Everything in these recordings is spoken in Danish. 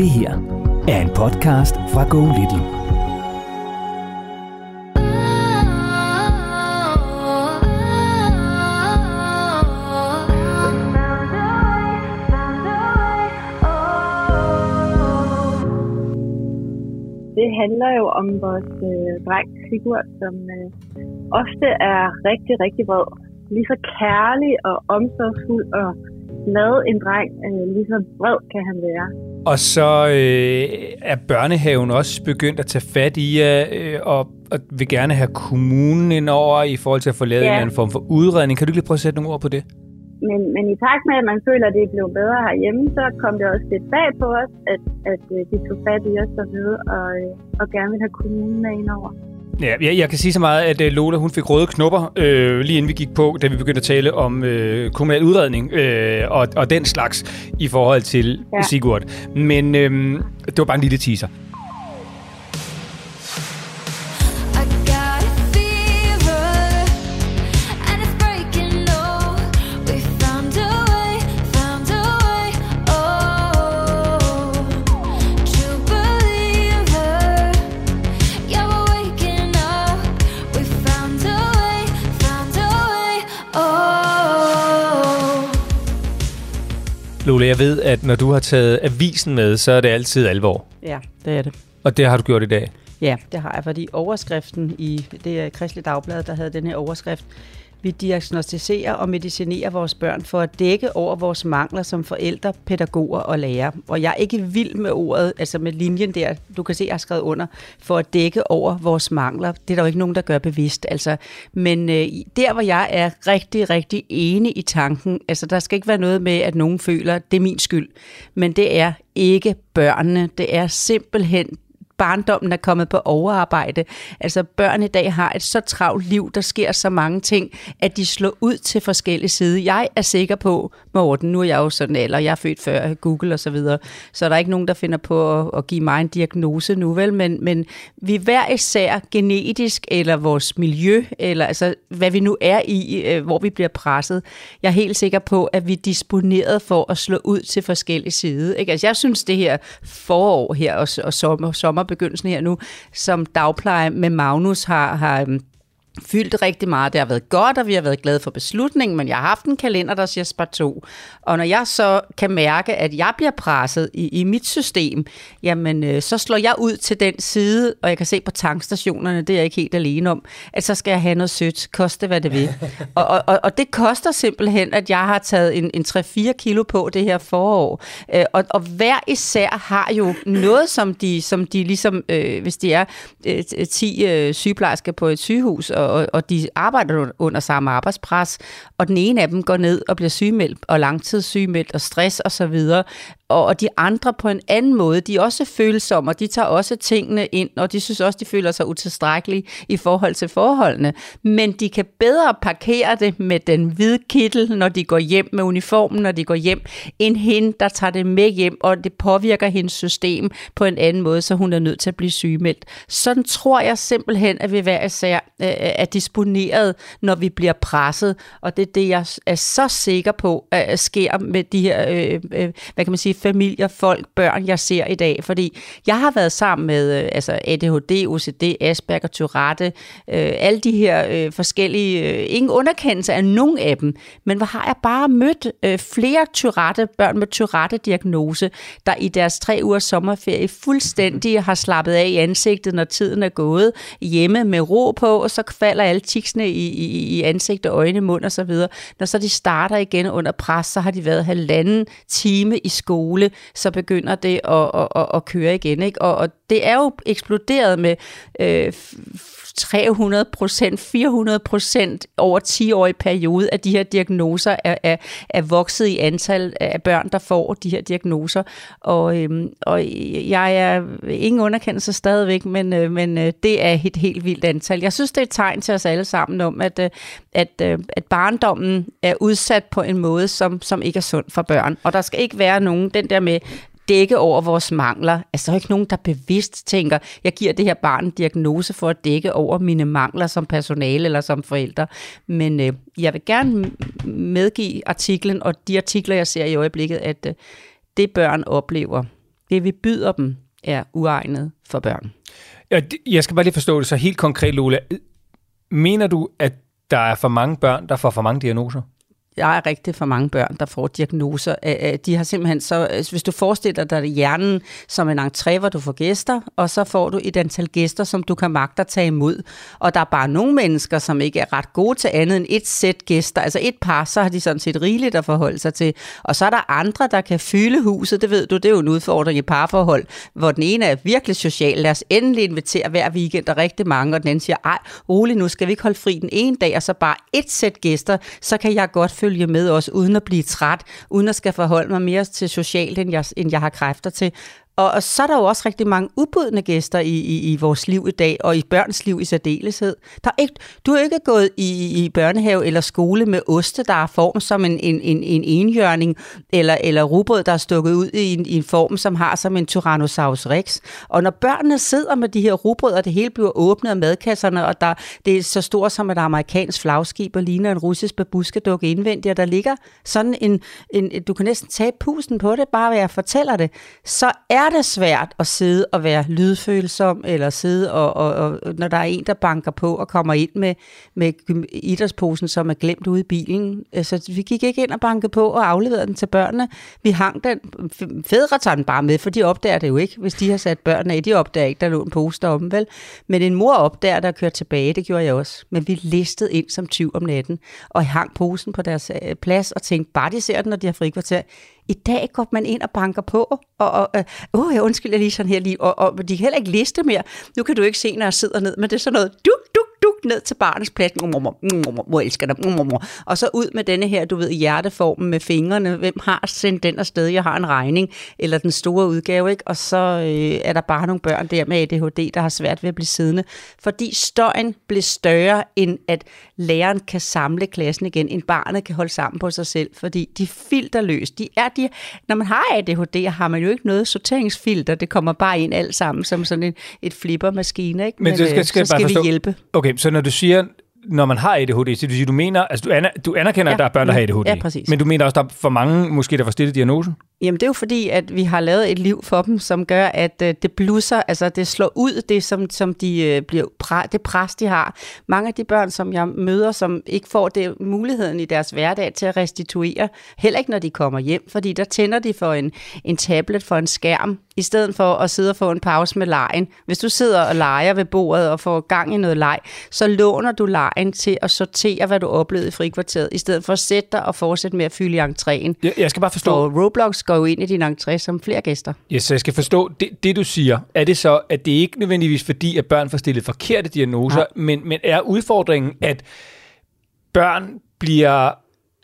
Det her er en podcast fra Go Little. Det handler jo om vores øh, dreng Sigurd, som øh, ofte er rigtig, rigtig vred. Lige så kærlig og omsorgsfuld og glad en dreng, øh, lige så vred kan han være. Og så øh, er børnehaven også begyndt at tage fat i jer, øh, og, og vil gerne have kommunen ind over i forhold til at få lavet ja. en eller anden form for udredning. Kan du lige prøve at sætte nogle ord på det? Men, men i takt med, at man føler, at det er blevet bedre herhjemme, så kom det også lidt bag på os, at, at øh, de tog fat i os dernede og, øh, og gerne vil have kommunen med ind over. Ja, jeg, jeg kan sige så meget, at øh, Lola hun fik røde knopper, øh, lige inden vi gik på, da vi begyndte at tale om øh, kommunal udredning øh, og, og den slags i forhold til ja. Sigurd. Men øh, det var bare en lille teaser. Lola, jeg ved, at når du har taget avisen med, så er det altid alvor. Ja, det er det. Og det har du gjort i dag. Ja, det har jeg, fordi overskriften i det er Kristelig Dagblad, der havde den her overskrift. Vi diagnostiserer og medicinerer vores børn for at dække over vores mangler som forældre, pædagoger og lærere. Og jeg er ikke vild med ordet, altså med linjen der, du kan se, jeg har skrevet under, for at dække over vores mangler. Det er der jo ikke nogen, der gør bevidst. Altså, men øh, der, hvor jeg er rigtig, rigtig enig i tanken, altså der skal ikke være noget med, at nogen føler, det er min skyld. Men det er ikke børnene. Det er simpelthen barndommen er kommet på overarbejde. Altså børn i dag har et så travlt liv, der sker så mange ting, at de slår ud til forskellige sider. Jeg er sikker på, Morten, nu er jeg jo sådan eller jeg er født før Google og så videre, så der er ikke nogen, der finder på at, at give mig en diagnose nu, vel? Men, men vi hver især genetisk, eller vores miljø, eller altså hvad vi nu er i, øh, hvor vi bliver presset. Jeg er helt sikker på, at vi er disponeret for at slå ud til forskellige sider. Ikke? Altså, jeg synes, det her forår her og, og sommer, begyndelsen her nu, som dagpleje med Magnus har, har øhm, fyldt rigtig meget. Det har været godt, og vi har været glade for beslutningen, men jeg har haft en kalender, der siger spar to. Og når jeg så kan mærke, at jeg bliver presset i, i mit system, jamen øh, så slår jeg ud til den side, og jeg kan se på tankstationerne, det er jeg ikke helt alene om, at så skal jeg have noget sødt, koste hvad det vil. og, og, og, og det koster simpelthen, at jeg har taget en, en 3-4 kilo på det her forår. Øh, og, og hver især har jo noget, som de, som de ligesom, øh, hvis de er øh, 10 øh, sygeplejersker på et sygehus, og, og, og de arbejder under- samme arbejdspres, og den ene af dem går ned og bliver sygemeldt, og langtidssygemeldt, og stress og så videre, og, og de andre på en anden måde, de er også følsomme, og de tager også tingene ind, og de synes også, de føler sig utilstrækkelige i forhold til forholdene. Men de kan bedre parkere det med den hvide kittel, når de går hjem med uniformen, når de går hjem, end hende, der tager det med hjem, og det påvirker hendes system på en anden måde, så hun er nødt til at blive sygemeldt. Sådan tror jeg simpelthen, at vi hver især øh, er disponeret, når vi bliver presset, og det er det, jeg er så sikker på, at sker med de her, øh, øh, hvad kan man sige, familier, folk, børn, jeg ser i dag. Fordi jeg har været sammen med øh, altså ADHD, OCD, Asperger, Tourette, øh, alle de her øh, forskellige, øh, ingen underkendelse af nogen af dem, men hvor har jeg bare mødt øh, flere Tourette, børn med Tourette-diagnose, der i deres tre ugers sommerferie fuldstændig har slappet af i ansigtet, når tiden er gået, hjemme med ro på, og så falder alle tiksene i, i, i ansigt og øjne, mund og så videre. Når så de starter igen under pres, så har de været halvanden time i skole, så begynder det at, at, at, at køre igen. Ikke? Og, og det er jo eksploderet med øh, 300 procent, 400 procent over 10 år i periode, at de her diagnoser er, er, er vokset i antal af børn, der får de her diagnoser. Og, øhm, og jeg er ingen underkendelse stadigvæk, men, øh, men øh, det er et helt vildt antal. Jeg synes, det er et tegn til os alle sammen om, at, øh, at, øh, at barndommen er udsat på en måde, som, som ikke er sund for børn. Og der skal ikke være nogen, den der med, dække over vores mangler. Altså, der er ikke nogen, der bevidst tænker, jeg giver det her barn en diagnose for at dække over mine mangler som personale eller som forældre. Men øh, jeg vil gerne medgive artiklen og de artikler, jeg ser i øjeblikket, at øh, det børn oplever, det vi byder dem, er uegnet for børn. Jeg skal bare lige forstå det så helt konkret, Lola. Mener du, at der er for mange børn, der får for mange diagnoser? Der er rigtig for mange børn, der får diagnoser. De har simpelthen så, øh, hvis du forestiller dig hjernen som en entré, hvor du får gæster, og så får du et antal gæster, som du kan magte at tage imod. Og der er bare nogle mennesker, som ikke er ret gode til andet end et sæt gæster. Altså et par, så har de sådan set rigeligt at forholde sig til. Og så er der andre, der kan fylde huset. Det ved du, det er jo en udfordring i parforhold, hvor den ene er virkelig social. Lad os endelig invitere hver weekend, og rigtig mange, og den anden siger, ej, rolig, nu skal vi ikke holde fri den ene dag, og så bare et sæt gæster, så kan jeg godt følge med os, uden at blive træt, uden at skal forholde mig mere til socialt, end jeg, end jeg har kræfter til. Og, og så er der jo også rigtig mange ubudne gæster i, i, i vores liv i dag, og i børns liv i særdeleshed. Der er ikke, du er ikke gået i, i børnehave eller skole med oste, der er form som en, en, en, en enhjørning, eller, eller rugbrød, der er stukket ud i en, i en form, som har som en Tyrannosaurus rex. Og når børnene sidder med de her rugbrød, og det hele bliver åbnet af madkasserne, og der, det er så stort som et amerikansk flagskib, og ligner en russisk babuskedukke indvendigt, og der ligger sådan en, en, du kan næsten tage pusen på det, bare ved at jeg fortæller det, så er det svært at sidde og være lydfølsom, eller sidde og, og, og når der er en, der banker på og kommer ind med, med idrætsposen, som er glemt ude i bilen. Så vi gik ikke ind og bankede på og afleverede den til børnene. Vi hang den. Fædre tager den bare med, for de opdager det jo ikke, hvis de har sat børnene af. De opdager ikke, der lå en pose deromme, vel? Men en mor opdager, der kører tilbage, det gjorde jeg også. Men vi listede ind som tyv om natten, og hang posen på deres øh, plads, og tænkte, bare de ser den, når de har frikvarter. I dag går man ind og banker på, og, og øh, åh, jeg undskylder lige sådan her lige, og, og de kan heller ikke liste mere. Nu kan du ikke se, når jeg sidder ned, men det er sådan noget du ned til barnets plads. Mor, elsker dig. Og så ud med denne her, du ved, hjerteformen med fingrene. Hvem har sendt den afsted? Jeg har en regning. Eller den store udgave, ikke? Og så øh, er der bare nogle børn der med ADHD, der har svært ved at blive siddende. Fordi støjen bliver større, end at læreren kan samle klassen igen, end barnet kan holde sammen på sig selv. Fordi de er filterløst. De er, de, når man har ADHD, har man jo ikke noget sorteringsfilter. Det kommer bare ind alt sammen som sådan en, et flippermaskine, ikke? Men, Men det skal, øh, skal så jeg bare skal forstå. vi hjælpe. Okay, så når du siger, når man har ADHD, så det vil sige, du mener, altså du, aner, du anerkender, ja. Ja. at der er børn, der har Mm. ADHD. Ja, præcis. Men du mener også, der er for mange, måske, der får stillet diagnosen? Jamen det er jo fordi, at vi har lavet et liv for dem, som gør, at øh, det blusser, altså det slår ud, det som, som de øh, bliver, præ, det pres, de har. Mange af de børn, som jeg møder, som ikke får det muligheden i deres hverdag til at restituere, heller ikke når de kommer hjem, fordi der tænder de for en, en tablet, for en skærm, i stedet for at sidde og få en pause med lejen. Hvis du sidder og leger ved bordet og får gang i noget leg, så låner du lejen til at sortere, hvad du oplevede i frikvarteret, i stedet for at sætte dig og fortsætte med at fylde i entréen. Jeg, jeg skal bare forstå, Og Roblox går jo ind i din entré som flere gæster. yes, så jeg skal forstå det, det, du siger. Er det så, at det ikke nødvendigvis fordi, at børn får stillet forkerte diagnoser, men, men er udfordringen, at børn bliver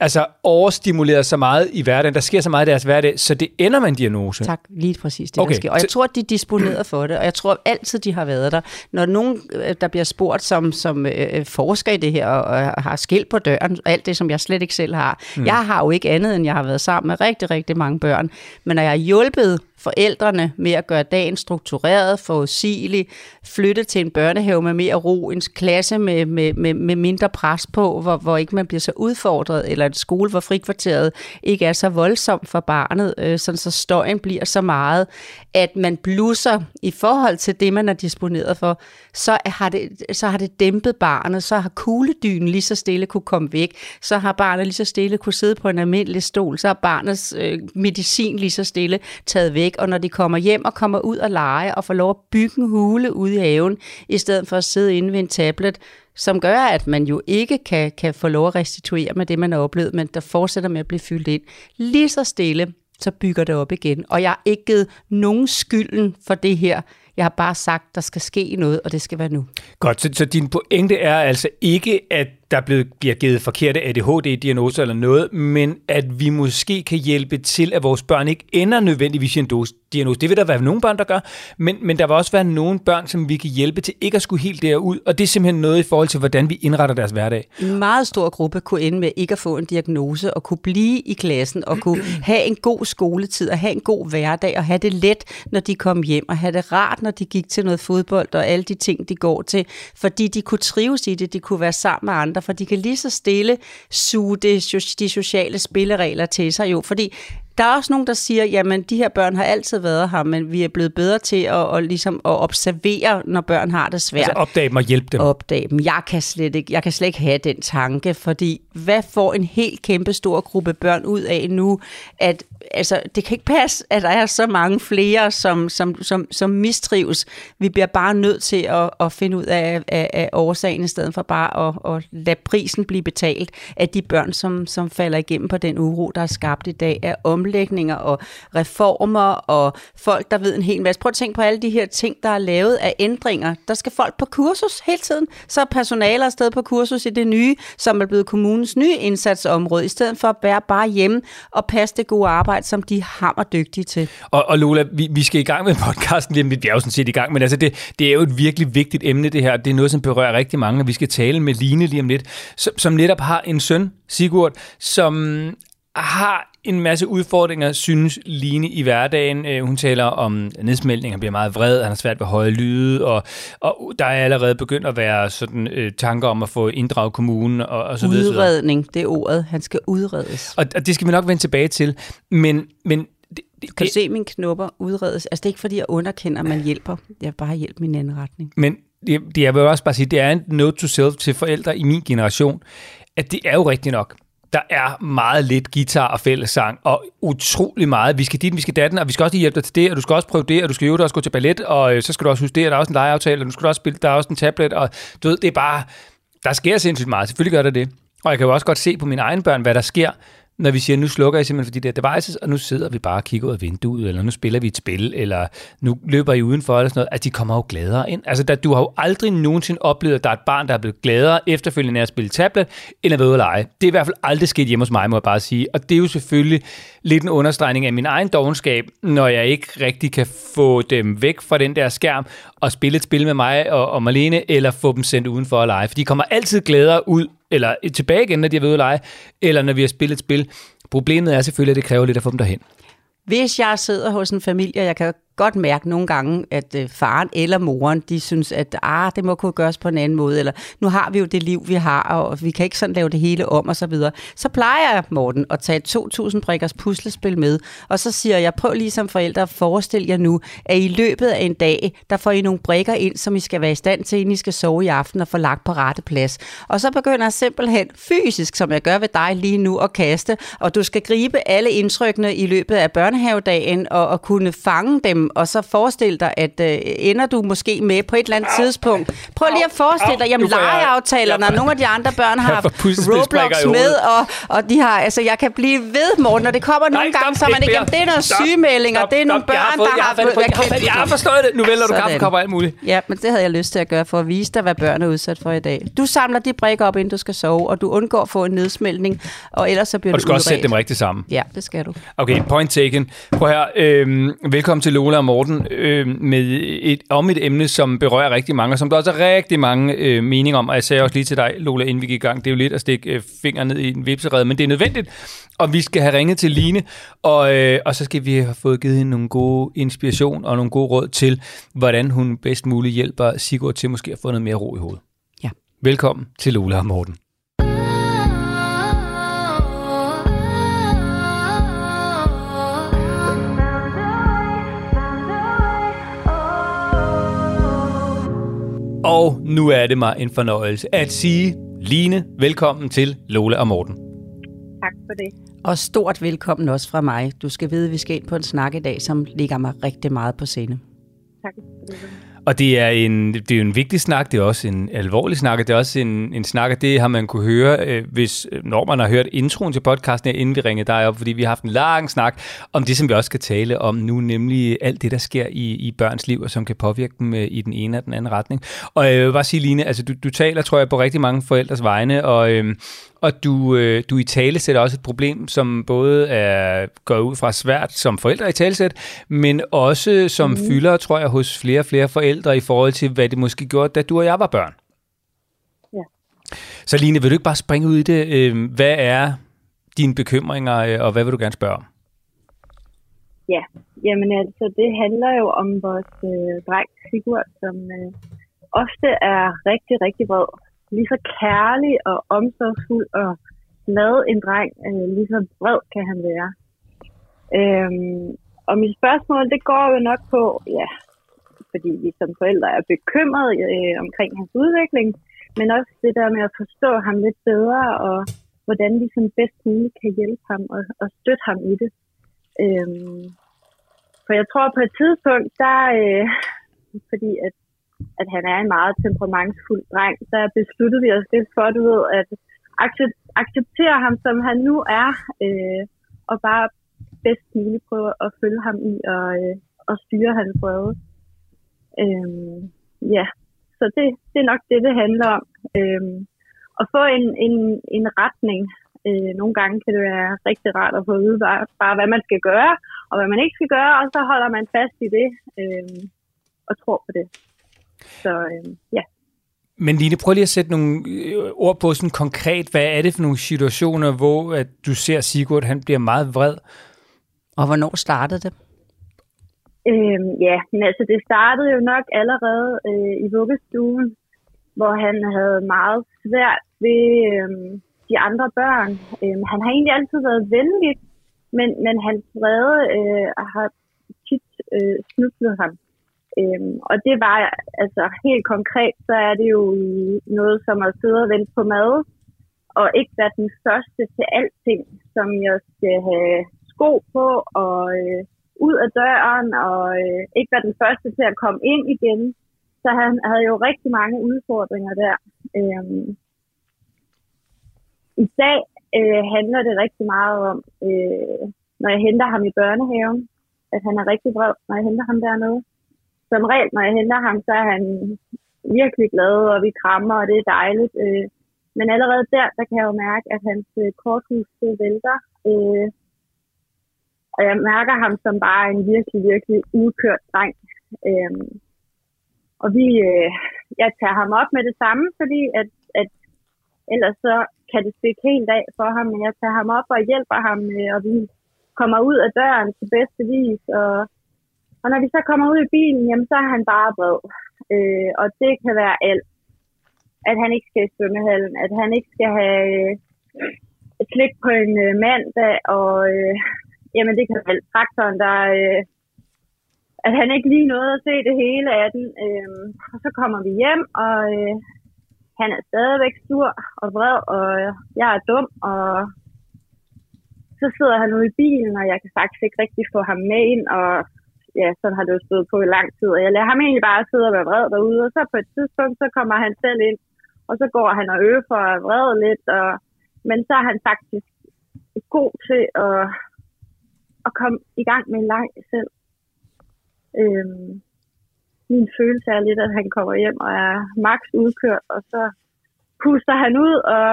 altså overstimuleret så meget i hverdagen, der sker så meget i deres hverdag, så det ender med en diagnose? Tak, lige præcis det, Okay, der sker. Og jeg tror, at de er disponeret for det, og jeg tror altid, de har været der. Når nogen, øh, der bliver spurgt, som, som øh, forsker i det her, og, og har skilt på døren, og alt det, som jeg slet ikke selv har. Mm. Jeg har jo ikke andet, end jeg har været sammen med rigtig, rigtig mange børn. Men når jeg har hjulpet forældrene med at gøre dagen struktureret, forudsigelig, flytte til en børnehave med mere ro, en klasse med, med, med, med mindre pres på, hvor, hvor ikke man bliver så udfordret, eller en skole, hvor frikvarteret ikke er så voldsomt for barnet, øh, sådan så støjen bliver så meget, at man blusser i forhold til det, man er disponeret for, så har det, så har det dæmpet barnet, så har kugledynen lige så stille kunne komme væk, så har barnet lige så stille kunne sidde på en almindelig stol, så har barnets øh, medicin lige så stille taget væk, og når de kommer hjem og kommer ud og lege og får lov at bygge en hule ude i haven, i stedet for at sidde inde ved en tablet, som gør, at man jo ikke kan, kan få lov at restituere med det, man har oplevet, men der fortsætter med at blive fyldt ind. Lige så stille, så bygger det op igen. Og jeg har ikke givet nogen skylden for det her. Jeg har bare sagt, der skal ske noget, og det skal være nu. Godt, så, så din pointe er altså ikke, at der blevet, bliver givet forkerte ADHD-diagnoser eller noget, men at vi måske kan hjælpe til, at vores børn ikke ender nødvendigvis i en diagnose. Det vil der være nogle børn, der gør, men, men der vil også være nogle børn, som vi kan hjælpe til ikke at skulle helt derud, og det er simpelthen noget i forhold til, hvordan vi indretter deres hverdag. En meget stor gruppe kunne ende med ikke at få en diagnose, og kunne blive i klassen, og kunne have en god skoletid, og have en god hverdag, og have det let, når de kom hjem, og have det rart, når de gik til noget fodbold, og alle de ting, de går til, fordi de kunne trives i det, de kunne være sammen med andre, for de kan lige så stille suge det, de sociale spilleregler til sig jo, fordi der er også nogen, der siger, jamen de her børn har altid været her, men vi er blevet bedre til at, at, ligesom, at observere, når børn har det svært. Altså opdage dem og hjælpe dem. opdage dem. Jeg kan, slet ikke, jeg kan slet ikke have den tanke, fordi hvad får en helt kæmpe stor gruppe børn ud af nu? At, altså, det kan ikke passe, at der er så mange flere, som, som, som, som mistrives. Vi bliver bare nødt til at, at finde ud af, af, af årsagen, i stedet for bare at, at lade prisen blive betalt af de børn, som, som falder igennem på den uro, der er skabt i dag af omlægninger og reformer og folk, der ved en hel masse. Prøv at tænke på alle de her ting, der er lavet af ændringer. Der skal folk på kursus hele tiden. Så er personaler afsted på kursus i det nye, som er blevet kommunens nye indsatsområde, i stedet for at være bare hjemme og passe det gode arbejde, som de er hammerdygtige til. Og, og Lola, vi, vi skal i gang med podcasten lige om lidt. Vi er jo sådan set i gang, men altså det, det er jo et virkelig vigtigt emne, det her. Det er noget, som berører rigtig mange, og vi skal tale med Line lige om lidt, som, som netop har en søn, Sigurd, som har en masse udfordringer, synes Line i hverdagen. Øh, Hun taler om nedsmeltning, han bliver meget vred, han har svært ved høje lyde, og, og der er allerede begyndt at være sådan øh, tanker om at få inddraget kommunen og, og så videre. så videre. Udredning, det er ordet. Han skal udredes. Og, og det skal vi nok vende tilbage til, men, men det, det, Kan du se mine knopper udredes? Altså det er ikke fordi, jeg underkender, at man hjælper. Jeg vil bare hjælpe min anden retning. Men det, det, jeg vil også bare sige, det er en note to self til forældre i min generation, at det er jo rigtigt nok. Der er meget lidt guitar og fællessang, og utrolig meget. Vi skal dit, vi skal datten, og vi skal også lige hjælpe dig til det, og du skal også prøve det, og du skal jo også gå til ballet, og øh, så skal du også huske det, og der er også en legeaftale, og du skal også spille, der er også en tablet, og du ved, det er bare, der sker sindssygt meget. Selvfølgelig gør der det. Og jeg kan jo også godt se på mine egne børn, hvad der sker, når vi siger, nu slukker I simpelthen for de der devices, og nu sidder vi bare og kigger ud af vinduet, eller nu spiller vi et spil, eller nu løber I udenfor, eller sådan noget, at de kommer jo gladere ind. Altså, der, du har jo aldrig nogensinde oplevet, at der er et barn, der er blevet gladere efterfølgende af at spille tablet, end at være ude at lege. Det er i hvert fald aldrig sket hjemme hos mig, må jeg bare sige. Og det er jo selvfølgelig lidt en understregning af min egen dogenskab, når jeg ikke rigtig kan få dem væk fra den der skærm og spille et spil med mig og, og Marlene, eller få dem sendt udenfor at lege. For de kommer altid gladere ud, eller tilbage igen, når de er ved at lege, eller når vi har spillet et spil. Problemet er selvfølgelig, at det kræver lidt at få dem derhen. Hvis jeg sidder hos en familie, jeg kan godt mærke nogle gange, at øh, faren eller moren, de synes, at ah, det må kunne gøres på en anden måde, eller nu har vi jo det liv, vi har, og vi kan ikke sådan lave det hele om, og så videre. Så plejer jeg, Morten, at tage 2.000 brikkers puslespil med, og så siger jeg, prøv lige som forældre at forestille jer nu, at i løbet af en dag, der får I nogle brikker ind, som I skal være i stand til, inden I skal sove i aften og få lagt på rette plads. Og så begynder jeg simpelthen fysisk, som jeg gør ved dig lige nu, at kaste, og du skal gribe alle indtrykkene i løbet af børnehavedagen, og, og kunne fange dem og så forestil dig, at øh, ender du måske med på et eller andet tidspunkt. Prøv lige at forestille dig, jamen legeaftalerne, og nogle af de andre børn har haft Roblox med, og, og de har, altså jeg kan blive ved, Morten, når det kommer nogle stop, gange, så man ikke det er sygemeldinger, stop, det er nogle børn, der har... jeg har forstået det. Nu vælter du kaffekopper og alt muligt. Ja, men det havde jeg lyst til at gøre for at vise dig, hvad børn er udsat for i dag. Du samler de brikker op, inden du skal sove, og du undgår at få en nedsmeltning, og ellers så bliver Og du skal også sætte udredt. dem rigtigt sammen. Ja, det skal du. Okay, point taken. Prøv her. Øhm, velkommen til Lola og Morten øhm, med et, om et emne, som berører rigtig mange, og som der også er rigtig mange øh, meninger om. Og jeg sagde også lige til dig, Lola, inden vi gik i gang, det er jo lidt at stikke øh, fingeren ned i en vipserede, men det er nødvendigt. Og vi skal have ringet til Line, og, øh, og så skal vi have fået givet hende nogle gode inspiration og nogle gode råd til, hvordan hun bedst muligt hjælper Sigurd til måske at få noget mere ro i hovedet. Ja. Velkommen til Lola og Morten. Og nu er det mig en fornøjelse at sige, Line, velkommen til Lola og Morten. Tak for det. Og stort velkommen også fra mig. Du skal vide, at vi skal ind på en snak i dag, som ligger mig rigtig meget på sinde. Tak for det. Og det er, en, det er jo en vigtig snak, det er også en alvorlig snak, og det er også en, en snak, og det har man kunne høre, øh, hvis, øh, når man har hørt introen til podcasten, her, inden vi ringede dig op, fordi vi har haft en lang snak om det, som vi også skal tale om nu, nemlig alt det, der sker i, i børns liv, og som kan påvirke dem øh, i den ene og den anden retning. Og jeg vil bare sige, Line, altså du, du taler, tror jeg, på rigtig mange forældres vegne, og, øh, og du, øh, du i tale sætter også et problem, som både er, går ud fra svært som forældre i talesæt, men også som mm. fylder, tror jeg, hos flere og flere forældre i forhold til, hvad det måske gjorde, da du og jeg var børn. Ja. Så Line, vil du ikke bare springe ud i det? Øh, Hvad er dine bekymringer, øh, og hvad vil du gerne spørge om? Ja, jamen altså, det handler jo om vores øh, dreng Sigurd, som øh, ofte er rigtig, rigtig vred. Lige så kærlig og omsorgsfuld og glad en dreng, øh, lige så vred kan han være. Øhm, og mit spørgsmål, det går jo nok på, ja, fordi vi som forældre er bekymrede øh, omkring hans udvikling, men også det der med at forstå ham lidt bedre, og hvordan vi som bedst muligt kan hjælpe ham og, og støtte ham i det. Øhm, for jeg tror på et tidspunkt, der, øh, fordi at, at han er en meget temperamentsfuld dreng, så besluttede vi os lidt for, du ved, at acceptere ham, som han nu er, øh, og bare bedst muligt prøve at følge ham i og, øh, og styre hans brøde. Øh, ja, så det, det er nok det, det handler om. Øh, at få en, en, en retning. Øh, nogle gange kan det være rigtig rart at få at vide bare, bare, hvad man skal gøre, og hvad man ikke skal gøre, og så holder man fast i det øh, og tror på det. Så øh, ja. Men Line, prøv lige at sætte nogle øh, ord på sådan konkret. Hvad er det for nogle situationer, hvor at du ser Sigurd, han bliver meget vred? Og hvornår startede det? Øhm, ja, men altså det startede jo nok allerede øh, i vuggestuen, hvor han havde meget svært ved øh, de andre børn. Øh, han har egentlig altid været venlig, men, men hans vrede øh, har tit øh, snublet ham. Øhm, og det var altså helt konkret, så er det jo i noget som at sidde og vente på mad, og ikke være den første til alting, som jeg skal have sko på og øh, ud af døren, og øh, ikke være den første til at komme ind igen. Så han havde jo rigtig mange udfordringer der. Øhm, I dag øh, handler det rigtig meget om, øh, når jeg henter ham i børnehaven, at han er rigtig vred, når jeg henter ham dernede. Som regel, når jeg henter ham, så er han virkelig glad, og vi krammer, og det er dejligt. Øh, men allerede der, der kan jeg jo mærke, at hans øh, korthus det vælter. Øh, og jeg mærker ham som bare en virkelig, virkelig udkørt dreng. Øh, og vi, øh, jeg tager ham op med det samme, fordi at, at ellers så kan det stikke helt af for ham, men jeg tager ham op og hjælper ham, øh, og vi kommer ud af døren til bedste vis, og, og når vi så kommer ud i bilen, jamen så er han bare vred. Øh, og det kan være alt. At han ikke skal i svømmehallen, at han ikke skal have øh, et slik på en øh, mandag, og øh, jamen det kan være traktoren, der øh, at han ikke lige nåede at se det hele af den. Øh, og så kommer vi hjem, og øh, han er stadigvæk sur og vred, og jeg er dum, og så sidder han ude i bilen, og jeg kan faktisk ikke rigtig få ham med ind, og ja, sådan har det jo stået på i lang tid, og jeg lader ham egentlig bare sidde og være vred derude, og så på et tidspunkt, så kommer han selv ind, og så går han og øver for at vrede lidt, og, men så er han faktisk god til at, at komme i gang med en leg selv. Øhm, min følelse er lidt, at han kommer hjem og er max udkørt, og så puster han ud, og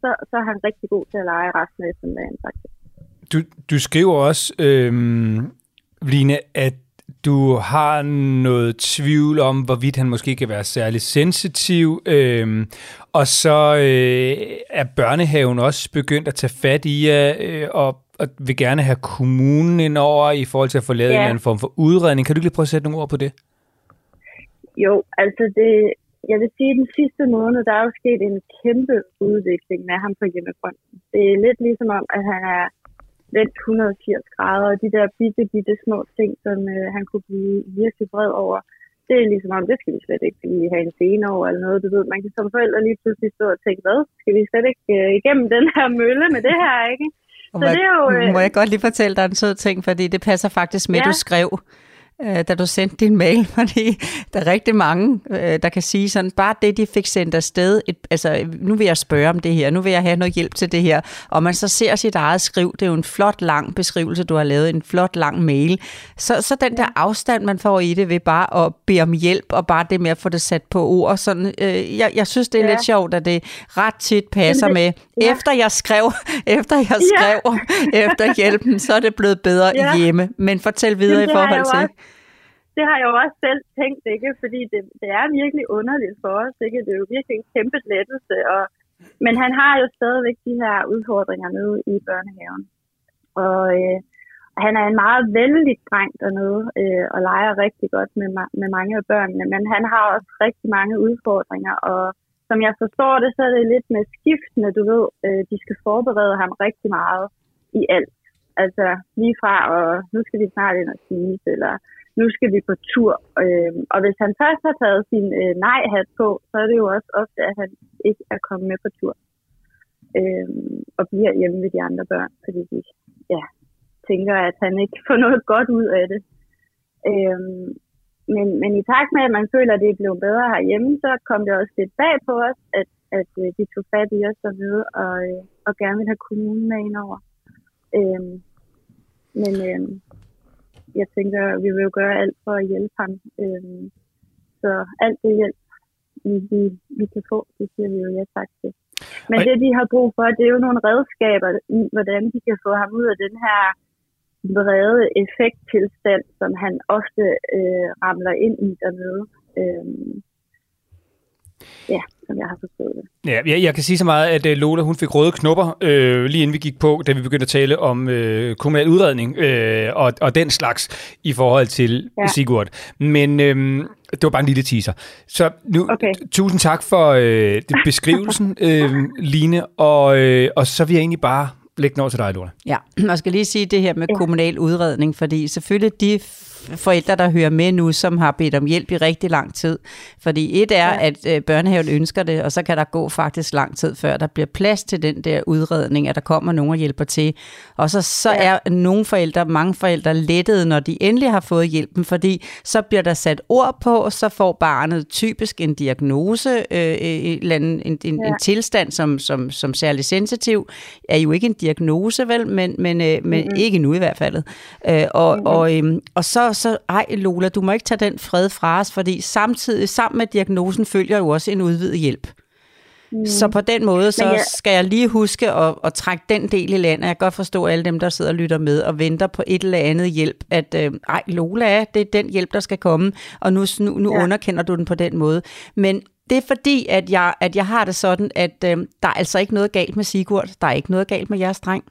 så, så er han rigtig god til at lege resten af eftermiddagen, faktisk. Du, du skriver også, øhm, Line, at du har noget tvivl om, hvorvidt han måske kan være særlig sensitiv, øhm, og så øh, er børnehaven også begyndt at tage fat i jer, øh, og, og vil gerne have kommunen ind over i forhold til at få lavet ja. en eller anden form for udredning. Kan du ikke lige prøve at sætte nogle ord på det? Jo, altså det, jeg vil sige, at den sidste måned, der er jo sket en kæmpe udvikling med ham på hjemmefronten. Det er lidt ligesom om, at han er vendt 180 grader, og de der bitte, bitte små ting, som øh, han kunne blive virkelig vred over, det er ligesom om, det skal vi slet ikke lige have en scene over eller noget. Du ved, man kan som forældre lige pludselig stå og tænke, hvad? Skal vi slet ikke øh, igennem den her mølle med det her, ikke? Så må, det er jo, øh... må jeg godt lige fortælle dig en sød ting, fordi det passer faktisk med, ja. du skrev øh, da du sendte din mail, fordi der er rigtig mange, øh, der kan sige sådan, bare det, de fik sendt afsted, et, altså nu vil jeg spørge om det her, nu vil jeg have noget hjælp til det her, og man så ser sit eget skriv, det er jo en flot lang beskrivelse, du har lavet, en flot lang mail, så, så den der afstand, man får i det ved bare at bede om hjælp, og bare det med at få det sat på ord, sådan, øh, jeg, jeg synes, det er ja. lidt sjovt, at det ret tit passer det, med, ja. efter jeg skrev, efter jeg skrev, ja. efter hjælpen, så er det blevet bedre ja. hjemme, men fortæl videre Jamen, i forhold til det har jeg jo også selv tænkt, ikke? fordi det, det er virkelig underligt for os. Ikke? Det er jo virkelig en kæmpe lettelse. Og, men han har jo stadigvæk de her udfordringer nede i børnehaven. Og øh, han er en meget vældig dreng dernede, øh, og leger rigtig godt med, med mange af børnene. Men han har også rigtig mange udfordringer, og som jeg forstår det, så er det lidt med skiftene, du ved. Øh, de skal forberede ham rigtig meget i alt. Altså lige fra, og nu skal vi snart ind og spise, eller nu skal vi på tur. Øh, og hvis han først har taget sin øh, nej-hat på, så er det jo også ofte, at han ikke er kommet med på tur. Øh, og bliver hjemme ved de andre børn, fordi de ja, tænker, at han ikke får noget godt ud af det. Øh, men, men i takt med, at man føler, at det er blevet bedre herhjemme, så kom det også lidt bag på os, at, at øh, de tog fat i os dernede og, øh, og gerne ville have kommunen med indover. Øh, men øh, jeg tænker, vi vil jo gøre alt for at hjælpe ham. Øh, så alt det hjælp, vi, vi, vi kan få, det siger vi jo ja tak til. Men Og- det, de har brug for, det er jo nogle redskaber i, hvordan de kan få ham ud af den her vrede effekttilstand, som han ofte øh, ramler ind i dernede. Øh, ja, som jeg har forstået det. Ja, jeg, jeg kan sige så meget, at øh, Lola hun fik røde knopper, øh, lige inden vi gik på, da vi begyndte at tale om øh, kommunal udredning øh, og, og den slags i forhold til ja. Sigurd. Men øh, det var bare en lille teaser. Så nu, Okay. tusind tak for øh, det- beskrivelsen, øh, Line, og, øh, og så vil jeg egentlig bare lægge den over til dig, Lola. Ja, og skal lige sige det her med kommunal udredning, fordi selvfølgelig de forældre, der hører med nu, som har bedt om hjælp i rigtig lang tid. Fordi et er, ja. at øh, børnehaven ønsker det, og så kan der gå faktisk lang tid, før der bliver plads til den der udredning, at der kommer nogen og hjælper til. Og så, så ja. er nogle forældre, mange forældre lettede, når de endelig har fået hjælpen, fordi så bliver der sat ord på, så får barnet typisk en diagnose, øh, en, eller anden- en, en, ja. en tilstand, som, som, som særlig sensitiv, er jo ikke en diagnose, vel, men, men, øh, men mm-hmm. ikke nu i hvert fald. Øh, og, mm-hmm. og, øhm, og så, så, ej Lola, du må ikke tage den fred fra os, fordi samtidig, sammen med diagnosen, følger jo også en udvidet hjælp. Mm. Så på den måde, så jeg... skal jeg lige huske at, at trække den del i land. Jeg kan godt forstå alle dem, der sidder og lytter med og venter på et eller andet hjælp. At, øh, ej, Lola, det er den hjælp, der skal komme, og nu, nu, nu. Ja. underkender du den på den måde. Men det er fordi, at jeg, at jeg har det sådan, at øh, der er altså ikke noget galt med Sigurd. Der er ikke noget galt med jeres dreng.